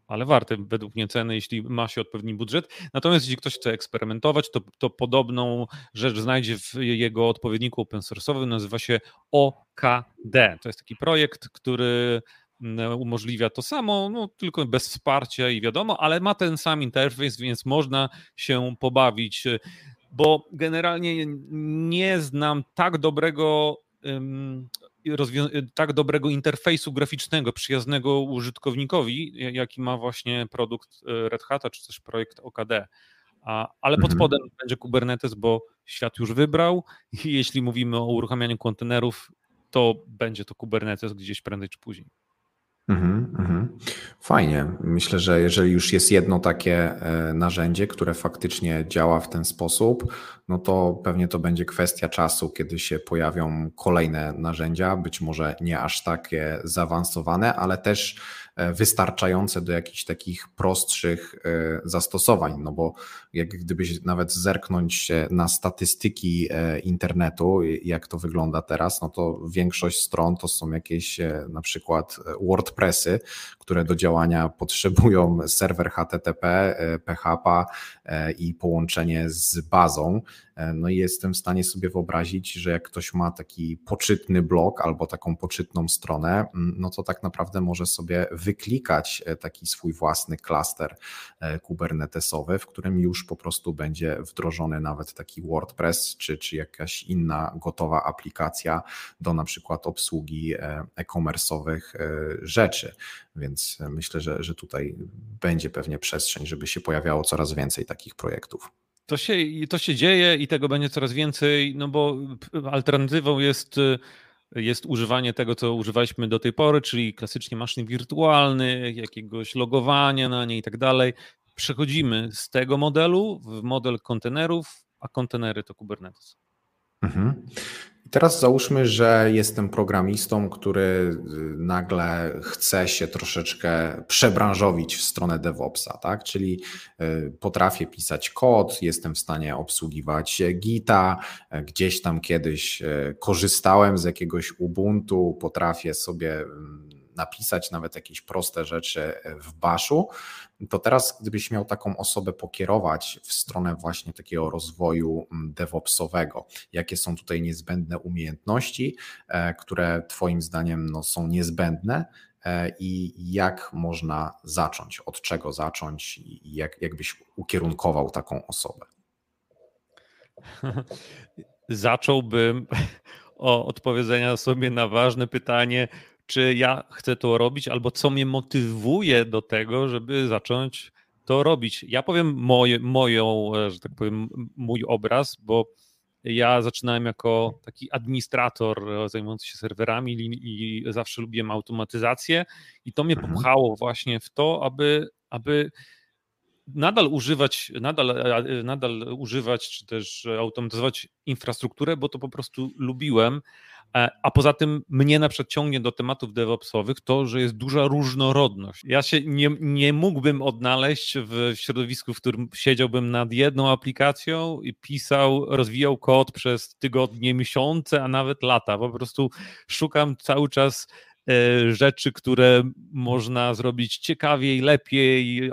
ale warte według mnie ceny, jeśli ma się odpowiedni budżet. Natomiast jeśli ktoś chce eksperymentować, to, to podobną rzecz znajdzie w jego odpowiedniku open source'owym, nazywa się OKD. To jest taki projekt, który umożliwia to samo, no, tylko bez wsparcia i wiadomo, ale ma ten sam interfejs, więc można się pobawić, bo generalnie nie znam tak dobrego tak dobrego interfejsu graficznego, przyjaznego użytkownikowi, jaki ma właśnie produkt e, Red Hata, czy też projekt OKD. A, ale pod mhm. spodem będzie Kubernetes, bo świat już wybrał i jeśli mówimy o uruchamianiu kontenerów, to będzie to Kubernetes gdzieś prędzej czy później. Mhm, mhm. Fajnie. Myślę, że jeżeli już jest jedno takie e, narzędzie, które faktycznie działa w ten sposób, no to pewnie to będzie kwestia czasu, kiedy się pojawią kolejne narzędzia, być może nie aż takie zaawansowane, ale też E, wystarczające do jakichś takich prostszych e, zastosowań, no bo jak gdybyś nawet zerknąć na statystyki e, internetu, jak to wygląda teraz, no to większość stron to są jakieś na przykład WordPressy, które do działania potrzebują serwer HTTP, PHP i połączenie z bazą. No i jestem w stanie sobie wyobrazić, że jak ktoś ma taki poczytny blog albo taką poczytną stronę, mm, no to tak naprawdę może sobie wyklikać e, taki swój własny klaster e, kubernetesowy, w którym już po prostu będzie wdrożony nawet taki WordPress czy, czy jakaś inna gotowa aplikacja do na przykład obsługi e, e-commerce'owych rzeczy. Więc myślę, że, że tutaj będzie pewnie przestrzeń, żeby się pojawiało coraz więcej takich projektów. To się, to się dzieje i tego będzie coraz więcej, no bo alternatywą jest, jest używanie tego, co używaliśmy do tej pory, czyli klasycznie maszyn wirtualnych, jakiegoś logowania na nie i tak dalej. Przechodzimy z tego modelu w model kontenerów, a kontenery to Kubernetes. Mhm. I teraz załóżmy, że jestem programistą, który y, nagle chce się troszeczkę przebranżowić w stronę DevOpsa, tak? Czyli y, potrafię pisać kod, jestem w stanie obsługiwać Gita, gdzieś tam kiedyś y, korzystałem z jakiegoś Ubuntu, potrafię sobie mm, napisać nawet jakieś proste rzeczy w Bashu, to teraz gdybyś miał taką osobę pokierować w stronę właśnie takiego rozwoju mm, DevOpsowego, jakie są tutaj niezbędne umiejętności, e, które Twoim zdaniem no, są niezbędne, e, i jak można zacząć, od czego zacząć i jak, jak byś ukierunkował taką osobę? Zacząłbym od odpowiedzenia sobie na ważne pytanie, czy ja chcę to robić, albo co mnie motywuje do tego, żeby zacząć to robić. Ja powiem moje, moją, e, że tak powiem, mój obraz, bo ja zaczynałem jako taki administrator e, zajmujący się serwerami i zawsze lubiłem automatyzację i to mnie mhm. popchało właśnie w to, aby, aby nadal używać, nadal, nadal używać czy też automatyzować infrastrukturę, bo to po prostu lubiłem, E, a poza tym mnie na przykład ciągnie do tematów DevOpsowych to, że jest duża różnorodność. Ja się nie, nie mógłbym odnaleźć w środowisku, w którym siedziałbym nad jedną aplikacją i pisał, rozwijał kod przez tygodnie, miesiące, a nawet lata. Po prostu szukam cały czas rzeczy, które można zrobić ciekawiej, lepiej e,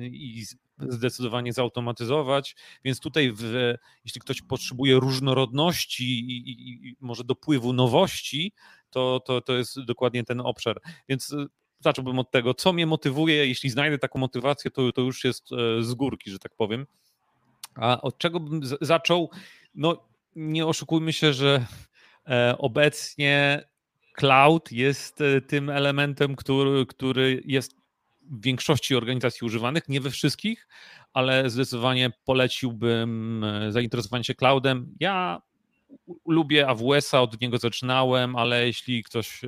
i zdecydowanie zautomatyzować, więc tutaj w, jeśli ktoś potrzebuje różnorodności i, i, i, może dopływu nowości, to, to, to jest dokładnie ten obszar. Więc e, zacząłbym od tego, co mnie motywuje, jeśli znajdę taką motywację, to, to już jest e, z górki, że tak powiem. A od czego bym zaczął? No nie oszukujmy się, że e, obecnie cloud jest tym elementem, który, który jest w większości organizacji używanych, nie we wszystkich, ale zdecydowanie poleciłbym e, zainteresowanie się cloudem. Ja lubię AWS-a, od niego zaczynałem, ale jeśli ktoś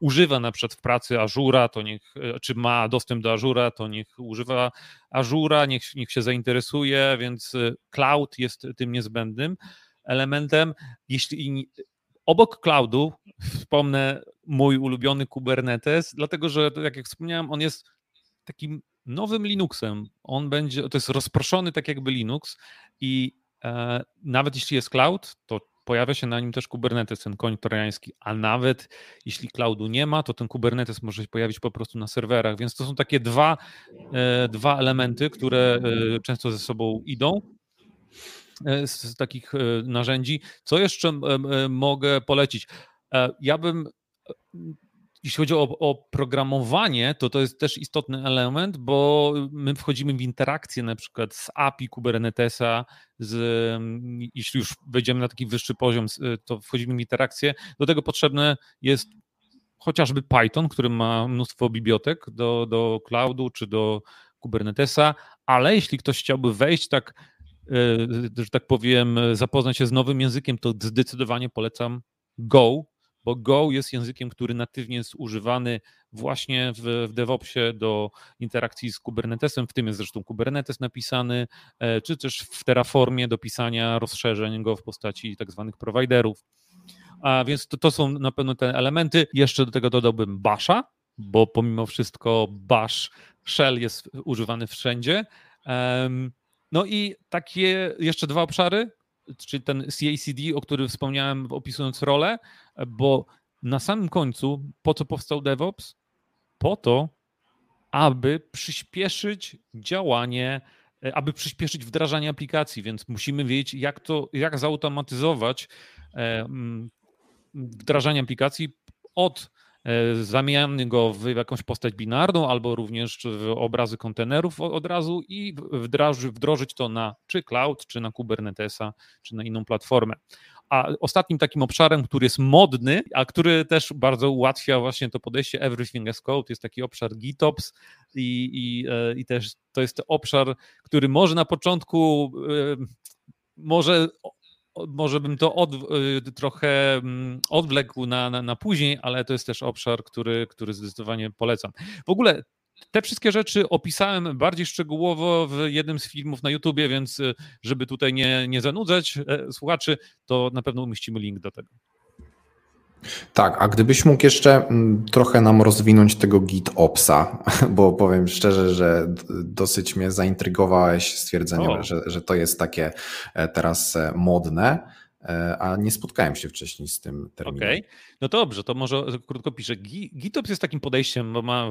używa na przykład w pracy Azura, to niech, czy ma dostęp do Azura, to niech używa Azura, niech, niech się zainteresuje, więc cloud jest tym niezbędnym elementem. Jeśli obok cloudu wspomnę mój ulubiony Kubernetes, dlatego że, tak jak wspomniałem, on jest takim nowym Linuxem. On będzie, to jest rozproszony tak jakby Linux i e, nawet jeśli jest cloud, to pojawia się na nim też Kubernetes, ten koń trojański, a nawet jeśli cloudu nie ma, to ten Kubernetes może się pojawić po prostu na serwerach, więc to są takie dwa, e, dwa elementy, które e, często ze sobą idą z takich e, narzędzi. Co jeszcze e, mogę polecić? Ja bym jeśli chodzi o, o, programowanie, to to jest też istotny element, bo my wchodzimy w interakcję na przykład z API Kubernetesa, z, jeśli już wejdziemy na taki wyższy poziom, to wchodzimy w interakcję. Do tego potrzebne jest chociażby Python, który ma mnóstwo bibliotek do, do cloudu czy do Kubernetesa, ale jeśli ktoś chciałby wejść tak, e, że tak powiem, zapoznać się z nowym językiem, to zdecydowanie polecam Go, bo Go jest językiem, który natywnie jest używany właśnie w, w DevOpsie do interakcji z Kubernetesem, w tym jest zresztą Kubernetes napisany, e, czy też w Terraformie do pisania rozszerzeń go w postaci tak zwanych prowajderów. A więc to, to są na pewno te elementy. Jeszcze do tego dodałbym Basha, bo pomimo wszystko Bash Shell jest używany wszędzie. No i takie jeszcze dwa obszary, czyli ten CACD, o którym wspomniałem opisując rolę, bo na samym końcu po co powstał DevOps? Po to, aby przyspieszyć działanie, aby przyspieszyć wdrażanie aplikacji, więc musimy wiedzieć, jak to, jak zautomatyzować e, wdrażanie aplikacji od E, zamieniamy go w jakąś postać binarną albo również w obrazy kontenerów od razu i wdroży, wdrożyć to na czy cloud, czy na Kubernetesa, czy na inną platformę. A ostatnim takim obszarem, który jest modny, a który też bardzo ułatwia właśnie to podejście Everything as Code, jest taki obszar GitOps i, i, e, i też to jest obszar, który może na początku e, może może bym to od, y, trochę mm, odwlekł na, na, na później, ale to jest też obszar, który, który zdecydowanie polecam. W ogóle te wszystkie rzeczy opisałem bardziej szczegółowo w jednym z filmów na YouTubie, więc y, żeby tutaj nie, nie zanudzać e, słuchaczy, to na pewno umieścimy link do tego. Tak, a gdybyś mógł jeszcze mm, trochę nam rozwinąć tego GitOpsa, bo powiem szczerze, że dosyć mnie zaintrygowałeś stwierdzeniem, że, że to jest takie e, teraz e, modne, e, a nie spotkałem się wcześniej z tym terminem. Okej, okay. no dobrze, to może krótko piszę. GitOps jest takim podejściem, bo ma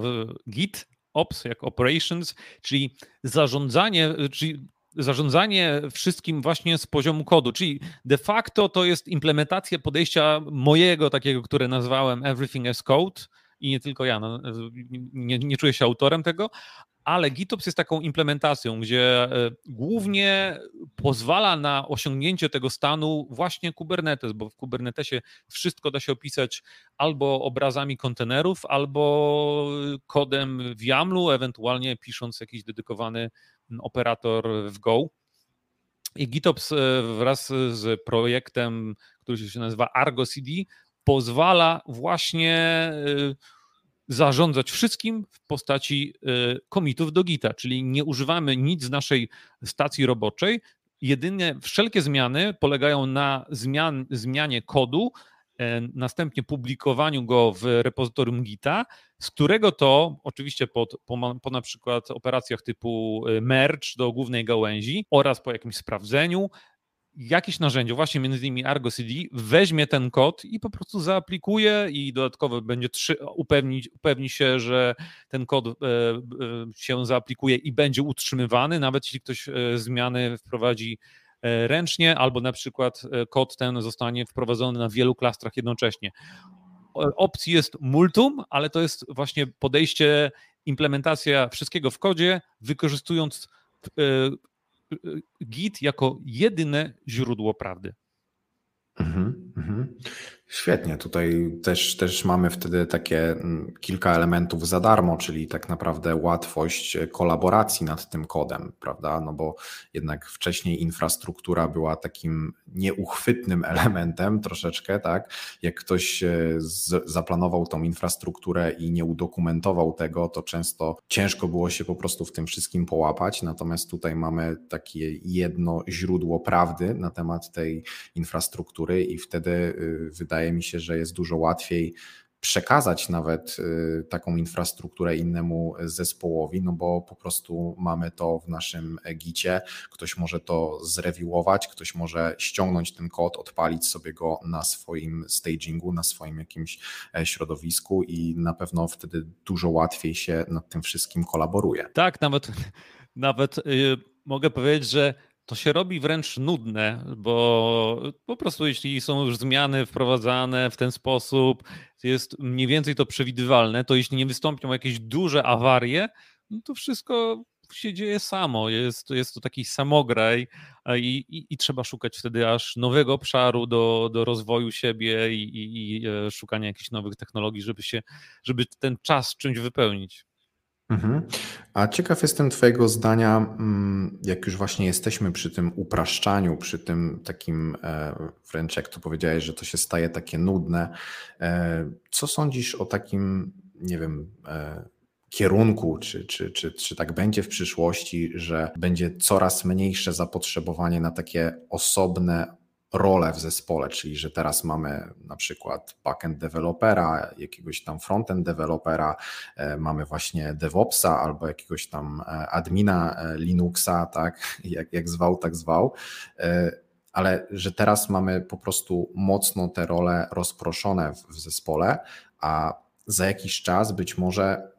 Git, Ops jak Operations, czyli zarządzanie, czyli zarządzanie wszystkim właśnie z poziomu kodu, czyli de facto to jest implementacja podejścia mojego takiego, które nazwałem Everything as Code. I nie tylko ja, no, nie, nie czuję się autorem tego, ale GitOps jest taką implementacją, gdzie e, głównie pozwala na osiągnięcie tego stanu właśnie Kubernetes, bo w Kubernetesie wszystko da się opisać albo obrazami kontenerów, albo kodem w YAML-u, ewentualnie pisząc jakiś dedykowany operator w Go. I GitOps e, wraz z projektem, który się nazywa Argo CD, pozwala właśnie e, zarządzać wszystkim w postaci komitów do Gita, czyli nie używamy nic z naszej stacji roboczej. Jedynie wszelkie zmiany polegają na zmian, zmianie kodu, e, następnie publikowaniu go w repozytorium Gita, z którego to oczywiście pod, po, po na przykład operacjach typu e, merge do głównej gałęzi oraz po jakimś sprawdzeniu jakieś narzędzie, właśnie między innymi Argo CD, weźmie ten kod i po prostu zaaplikuje i dodatkowo będzie trzy, upewni, upewni się, że ten kod e, e, się zaaplikuje i będzie utrzymywany, nawet jeśli ktoś e, zmiany wprowadzi ręcznie, albo na przykład kod ten zostanie wprowadzony na wielu klastrach jednocześnie. Opcji jest multum, ale to jest właśnie podejście, implementacja wszystkiego w kodzie, wykorzystując Git jako jedyne źródło prawdy. Mhm, mhm. Świetnie, tutaj też, też mamy wtedy takie mm, kilka elementów za darmo, czyli tak naprawdę łatwość kolaboracji nad tym kodem, prawda? No bo jednak wcześniej infrastruktura była takim nieuchwytnym elementem troszeczkę, tak? Jak ktoś e, z, zaplanował tą infrastrukturę i nie udokumentował tego, to często ciężko było się po prostu w tym wszystkim połapać. Natomiast tutaj mamy takie jedno źródło prawdy na temat tej infrastruktury i wtedy y, wydaje wydaje mi się, że jest dużo łatwiej przekazać nawet y, taką infrastrukturę innemu zespołowi, no bo po prostu mamy to w naszym gicie, ktoś może to zrewiłować, ktoś może ściągnąć ten kod, odpalić sobie go na swoim stagingu, na swoim jakimś e, środowisku i na pewno wtedy dużo łatwiej się nad tym wszystkim kolaboruje. Tak, nawet, nawet yy, mogę powiedzieć, że to się robi wręcz nudne, bo po prostu jeśli są już zmiany wprowadzane w ten sposób, jest mniej więcej to przewidywalne, to jeśli nie wystąpią jakieś duże awarie, no to wszystko się dzieje samo. Jest, jest to taki samograj i, i, i trzeba szukać wtedy aż nowego obszaru do, do rozwoju siebie i, i, i e, szukania jakichś nowych technologii, żeby się, żeby ten czas czymś wypełnić. Mhm. A ciekaw jestem Twojego zdania, mm, jak już właśnie jesteśmy przy tym upraszczaniu, przy tym takim e, wręcz jak to powiedziałeś, że to się staje takie nudne. E, co sądzisz o takim, nie wiem, e, kierunku, czy, czy, czy, czy tak będzie w przyszłości, że będzie coraz mniejsze zapotrzebowanie na takie osobne rolę w zespole, czyli że teraz mamy na przykład backend dewelopera, jakiegoś tam frontend dewelopera, e, mamy właśnie DevOpsa albo jakiegoś tam e, admina e, Linuxa, tak, jak, jak zwał, tak zwał, ale że teraz mamy po prostu mocno te role rozproszone w, w zespole, a za jakiś czas być może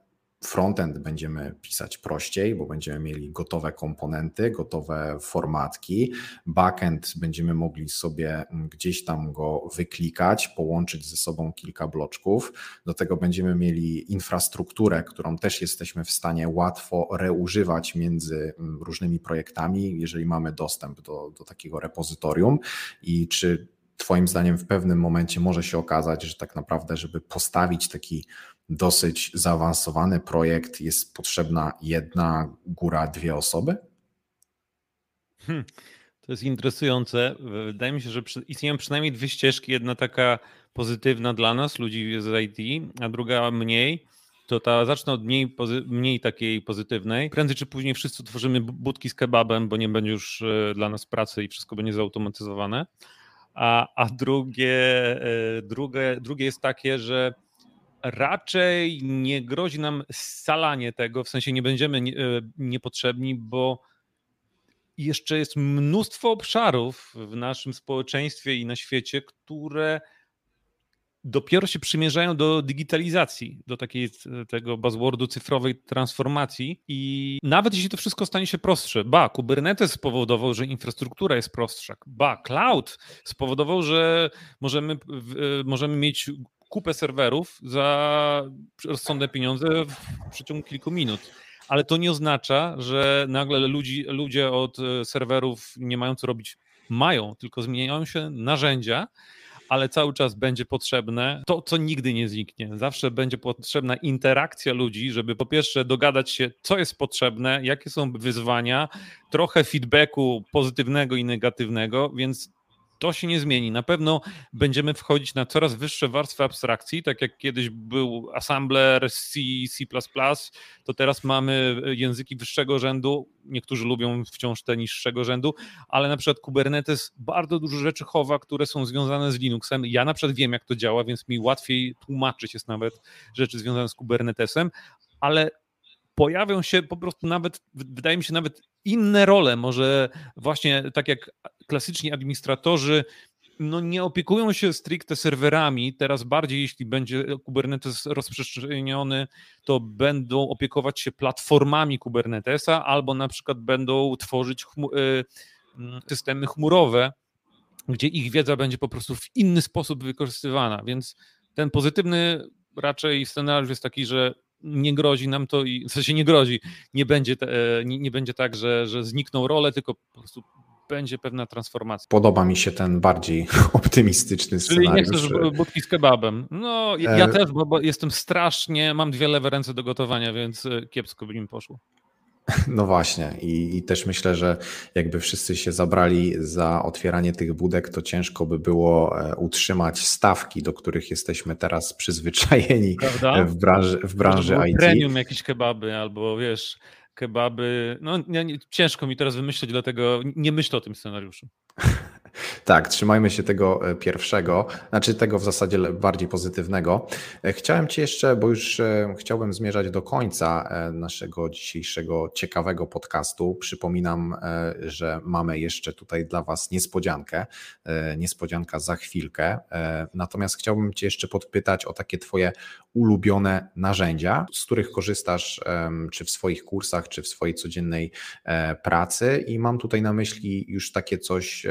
Frontend będziemy pisać prościej, bo będziemy mieli gotowe komponenty, gotowe formatki. Backend będziemy mogli sobie gdzieś tam go wyklikać, połączyć ze sobą kilka bloczków. Do tego będziemy mieli infrastrukturę, którą też jesteśmy w stanie łatwo reużywać między różnymi projektami, jeżeli mamy dostęp do, do takiego repozytorium. I czy Twoim zdaniem w pewnym momencie może się okazać, że tak naprawdę, żeby postawić taki dosyć zaawansowany projekt, jest potrzebna jedna, góra, dwie osoby? Hmm, to jest interesujące. Wydaje mi się, że istnieją przynajmniej dwie ścieżki. Jedna taka pozytywna dla nas, ludzi z IT, a druga mniej. To ta zacznę od mniej, mniej takiej pozytywnej. Prędzej czy później wszyscy tworzymy budki z kebabem, bo nie będzie już e, dla nas pracy i wszystko będzie zautomatyzowane. A, a drugie, e, drugie, drugie jest takie, że raczej nie grozi nam scalanie tego, w sensie nie będziemy e, niepotrzebni, bo jeszcze jest mnóstwo obszarów w naszym społeczeństwie i na świecie, które dopiero się przymierzają do digitalizacji, do takiej tego buzzwordu cyfrowej transformacji. I nawet jeśli to wszystko stanie się prostsze, ba, Kubernetes spowodował, że infrastruktura jest prostsza, ba, cloud spowodował, że możemy, możemy mieć kupę serwerów za rozsądne pieniądze w przeciągu kilku minut. Ale to nie oznacza, że nagle ludzi, ludzie od serwerów nie mają co robić. Mają, tylko zmieniają się narzędzia, ale cały czas będzie potrzebne to, co nigdy nie zniknie. Zawsze będzie potrzebna interakcja ludzi, żeby po pierwsze dogadać się, co jest potrzebne, jakie są wyzwania, trochę feedbacku pozytywnego i negatywnego, więc to się nie zmieni. Na pewno będziemy wchodzić na coraz wyższe warstwy abstrakcji, tak jak kiedyś był assembler C, C++, to teraz mamy języki wyższego rzędu. Niektórzy lubią wciąż te niższego rzędu, ale na przykład Kubernetes bardzo dużo rzeczy chowa, które są związane z Linuxem. Ja na przykład wiem, jak to działa, więc mi łatwiej tłumaczyć jest nawet rzeczy związane z Kubernetesem, ale pojawią się po prostu nawet, wydaje mi się, nawet inne role. Może właśnie tak jak klasyczni administratorzy no nie opiekują się stricte serwerami. Teraz bardziej, jeśli będzie Kubernetes rozprzestrzeniony, to będą opiekować się platformami Kubernetesa albo na przykład będą tworzyć y, mm, systemy chmurowe, gdzie ich wiedza będzie po prostu w inny sposób wykorzystywana. Więc ten pozytywny raczej scenariusz jest taki, że nie grozi nam to i w sensie nie grozi, nie będzie, te, nie, nie będzie tak, że, że znikną role, tylko po prostu będzie pewna transformacja. Podoba mi się ten bardziej optymistyczny scenariusz. Czyli nie chcesz budki z kebabem. No, ja, ja też, bo, bo, jestem strasznie, mam dwie lewe ręce do gotowania, więc kiepsko by mi poszło. No właśnie I, i też myślę, że jakby wszyscy się zabrali za otwieranie tych budek, to ciężko by było e, utrzymać stawki, do których jesteśmy teraz przyzwyczajeni Prawda? w branży, w branży IT. Premium jakieś kebaby albo wiesz, kebaby. No nie, nie, ciężko mi teraz wymyślić, dlatego nie myślę o tym scenariuszu. Tak, trzymajmy się tego e, pierwszego, znaczy tego w zasadzie bardziej pozytywnego. E, chciałem Ci jeszcze, bo już e, chciałbym zmierzać do końca naszego dzisiejszego ciekawego podcastu. Przypominam, że mamy jeszcze tutaj dla Was niespodziankę. Niespodzianka za chwilkę. Natomiast chciałbym Cię jeszcze podpytać o takie Twoje ulubione narzędzia, z których korzystasz czy w swoich kursach, czy w swojej codziennej pracy. I mam tutaj na myśli już takie coś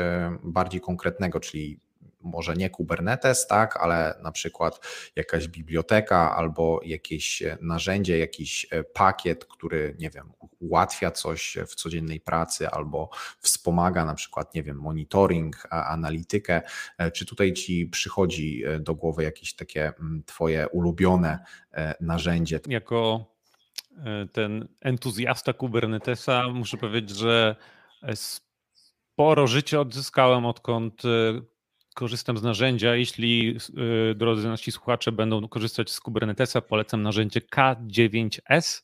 bardziej konkretnego, czyli może nie Kubernetes, tak, ale na przykład jakaś biblioteka albo jakieś narzędzie, jakiś e, pakiet, który, nie wiem, ułatwia coś w codziennej pracy albo wspomaga na przykład, nie wiem, monitoring, analitykę. E, czy tutaj ci przychodzi e, do głowy jakieś takie mm, twoje ulubione narzędzie? Jako ten entuzjasta Kubernetesa muszę powiedzieć, że sporo życia odzyskałem, odkąd e, korzystam z narzędzia. Jeśli e, drodzy nasi słuchacze będą korzystać z Kubernetesa, polecam narzędzie K9S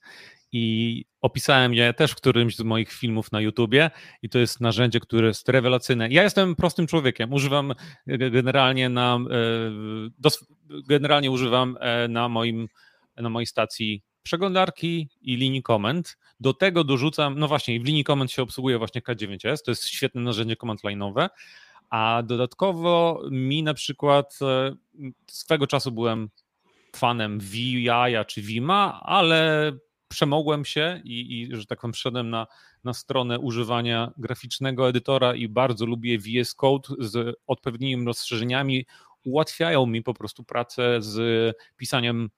i opisałem je też w którymś z moich filmów na YouTubie i to jest narzędzie, które jest rewelacyjne. Ja jestem prostym człowiekiem, używam generalnie na e, generalnie używam na moim na mojej stacji przeglądarki i linii komend. Do tego dorzucam, no właśnie, w linii komend się obsługuje właśnie K9S, to jest świetne narzędzie command line'owe, a dodatkowo mi na przykład e, swego czasu byłem fanem VI czy Vima, ale przemogłem się i, i że tak powiem, wszedłem na, na stronę używania graficznego edytora i bardzo lubię VS Code z odpowiednimi rozszerzeniami. Ułatwiają mi po prostu pracę z pisaniem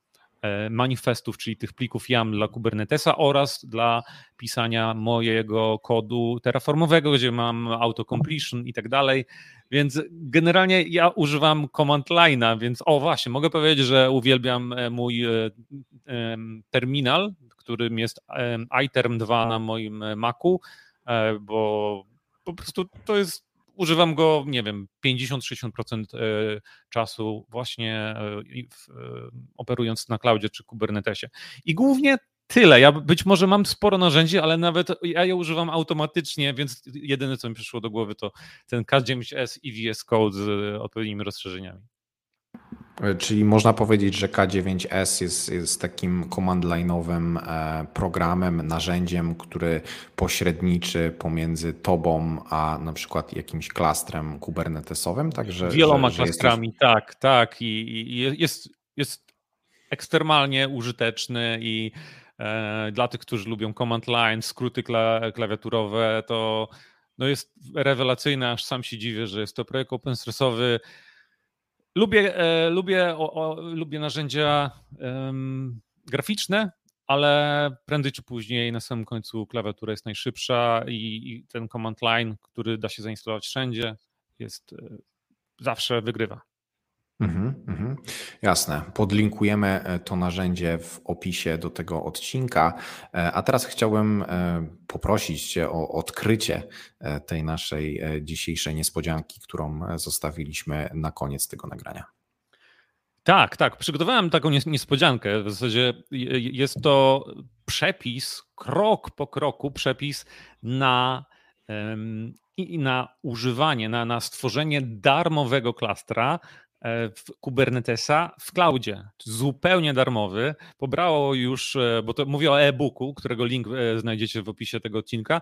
manifestów, czyli tych plików YAML dla Kubernetesa oraz dla pisania mojego kodu terraformowego, gdzie mam autocompletion i tak dalej. Więc generalnie ja używam command line'a, więc o właśnie, mogę powiedzieć, że uwielbiam e, mój e, terminal, którym jest iTerm 2 na moim Macu, bo po prostu to jest używam go, nie wiem, 50-60% e, czasu właśnie e, e, operując na cloudzie czy Kubernetesie. I głównie tyle. Ja być może mam sporo narzędzi, ale nawet ja je używam automatycznie, więc jedyne, co mi przyszło do głowy, to ten K9S i VS Code z odpowiednimi rozszerzeniami. E, czyli można powiedzieć, że K9S jest, jest takim command line'owym e, programem, narzędziem, który pośredniczy pomiędzy tobą a na przykład jakimś klastrem kubernetesowym, także wieloma że, klastrami, jesteś... tak, tak. I, i, jest, jest ekstremalnie użyteczny i e, dla tych, którzy lubią command line, skróty kla, klawiaturowe, to no jest rewelacyjne, aż sam się dziwię, że jest to projekt open source'owy Lubię, e, lubię, o, o, lubię narzędzia graficzne, ale prędzej czy później na samym końcu klawiatura jest najszybsza i, i ten command line, który da się zainstalować wszędzie, jest e, zawsze wygrywa. Mhm, mhm. Jasne. Podlinkujemy e, to narzędzie w opisie do tego odcinka. E, a teraz chciałbym e, poprosić Cię o odkrycie tej naszej dzisiejszej niespodzianki, którą zostawiliśmy na koniec tego nagrania. Tak, tak. Przygotowałem taką niespodziankę. W zasadzie jest to przepis, krok po kroku, przepis na i na używanie, na, na stworzenie darmowego klastra w Kubernetesa w cloudzie, zupełnie darmowy. Pobrało już, e, bo to mówię o e-booku, którego link e, znajdziecie w opisie tego odcinka.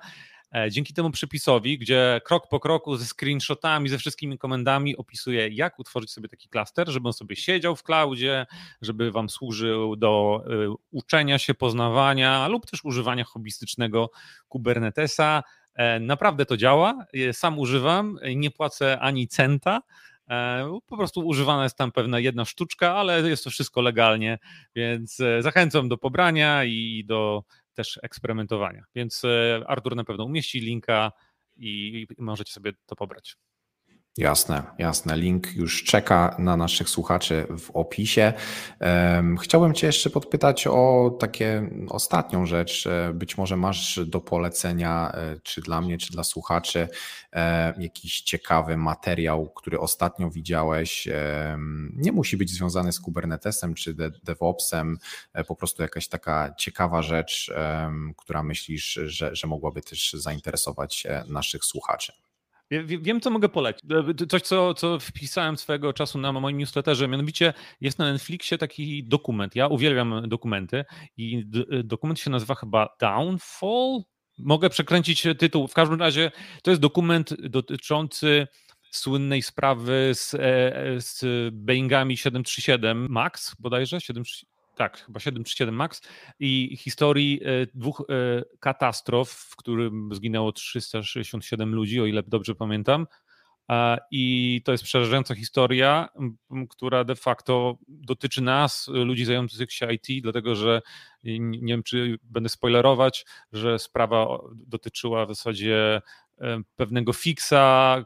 Dzięki temu przepisowi, gdzie krok po kroku ze screenshotami, ze wszystkimi komendami opisuje, jak utworzyć sobie taki klaster, żeby on sobie siedział w cloudzie, żeby wam służył do uczenia się, poznawania lub też używania hobbystycznego Kubernetesa. Naprawdę to działa. Sam używam, nie płacę ani centa. E, po prostu używana jest tam pewna jedna sztuczka, ale jest to wszystko legalnie, więc e, zachęcam do pobrania i do też eksperymentowania. Więc e, Artur na pewno umieści linka i możecie sobie to pobrać. Jasne, jasne. Link już czeka na naszych słuchaczy w opisie. Chciałbym Cię jeszcze podpytać o takie ostatnią rzecz. E, być może masz do polecenia, e, czy dla mnie, czy dla słuchaczy, e, jakiś ciekawy materiał, który ostatnio widziałeś. Nie musi być związany z Kubernetesem czy DevOpsem, po prostu jakaś taka ciekawa rzecz, która myślisz, że, że mogłaby też zainteresować naszych słuchaczy. Wiem, co mogę polecić. E, coś, co, co wpisałem swego czasu na moim newsletterze, mianowicie jest na Netflixie taki dokument. Ja uwielbiam dokumenty i e, dokument się nazywa chyba Downfall. Mogę przekręcić tytuł. W każdym razie to jest dokument dotyczący słynnej sprawy z, e, z Boeingami 737 MAX bodajże, 737 tak, chyba 737 MAX i historii e, dwóch e, katastrof, w którym zginęło 367 ludzi, o ile dobrze pamiętam. I to jest przerażająca historia, która de facto dotyczy nas, ludzi zajmujących się IT, dlatego że nie wiem, czy będę spoilerować, że sprawa dotyczyła w zasadzie e, pewnego fixa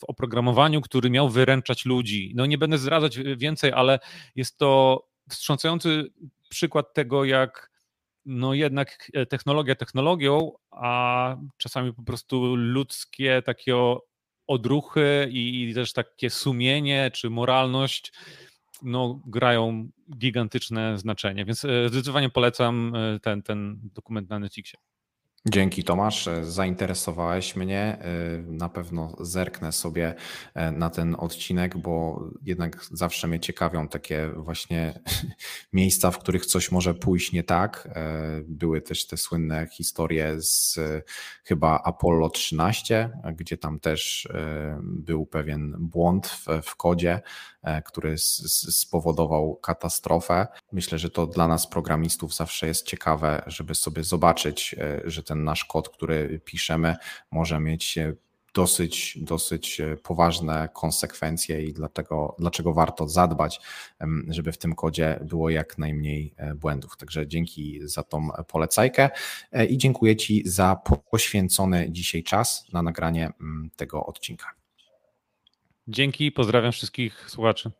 w oprogramowaniu, który miał wyręczać ludzi. No nie będę zdradzać więcej, ale jest to wstrząsający przykład tego, jak no jednak e, technologia technologią, a czasami po prostu ludzkie takie odruchy i, też takie sumienie czy moralność no, grają gigantyczne znaczenie. Więc e, zdecydowanie polecam e, ten, ten dokument na Netflixie. Dzięki Tomasz, zainteresowałeś mnie. E, na pewno zerknę sobie e, na ten odcinek, bo jednak zawsze mnie ciekawią takie właśnie miejsca, w których coś może pójść nie tak. E, były też te słynne historie z chyba Apollo 13, gdzie tam też był pewien błąd w, w kodzie, który spowodował katastrofę. Myślę, że to dla nas programistów zawsze jest ciekawe, żeby sobie zobaczyć, że ten nasz kod, który piszemy, może mieć dosyć, dosyć poważne konsekwencje i dlatego, dlaczego warto zadbać, żeby w tym kodzie było jak najmniej e, błędów. Także dzięki za tą polecajkę e, i dziękuję Ci za poświęcony dzisiaj czas na nagranie tego odcinka. Dzięki, pozdrawiam wszystkich słuchaczy.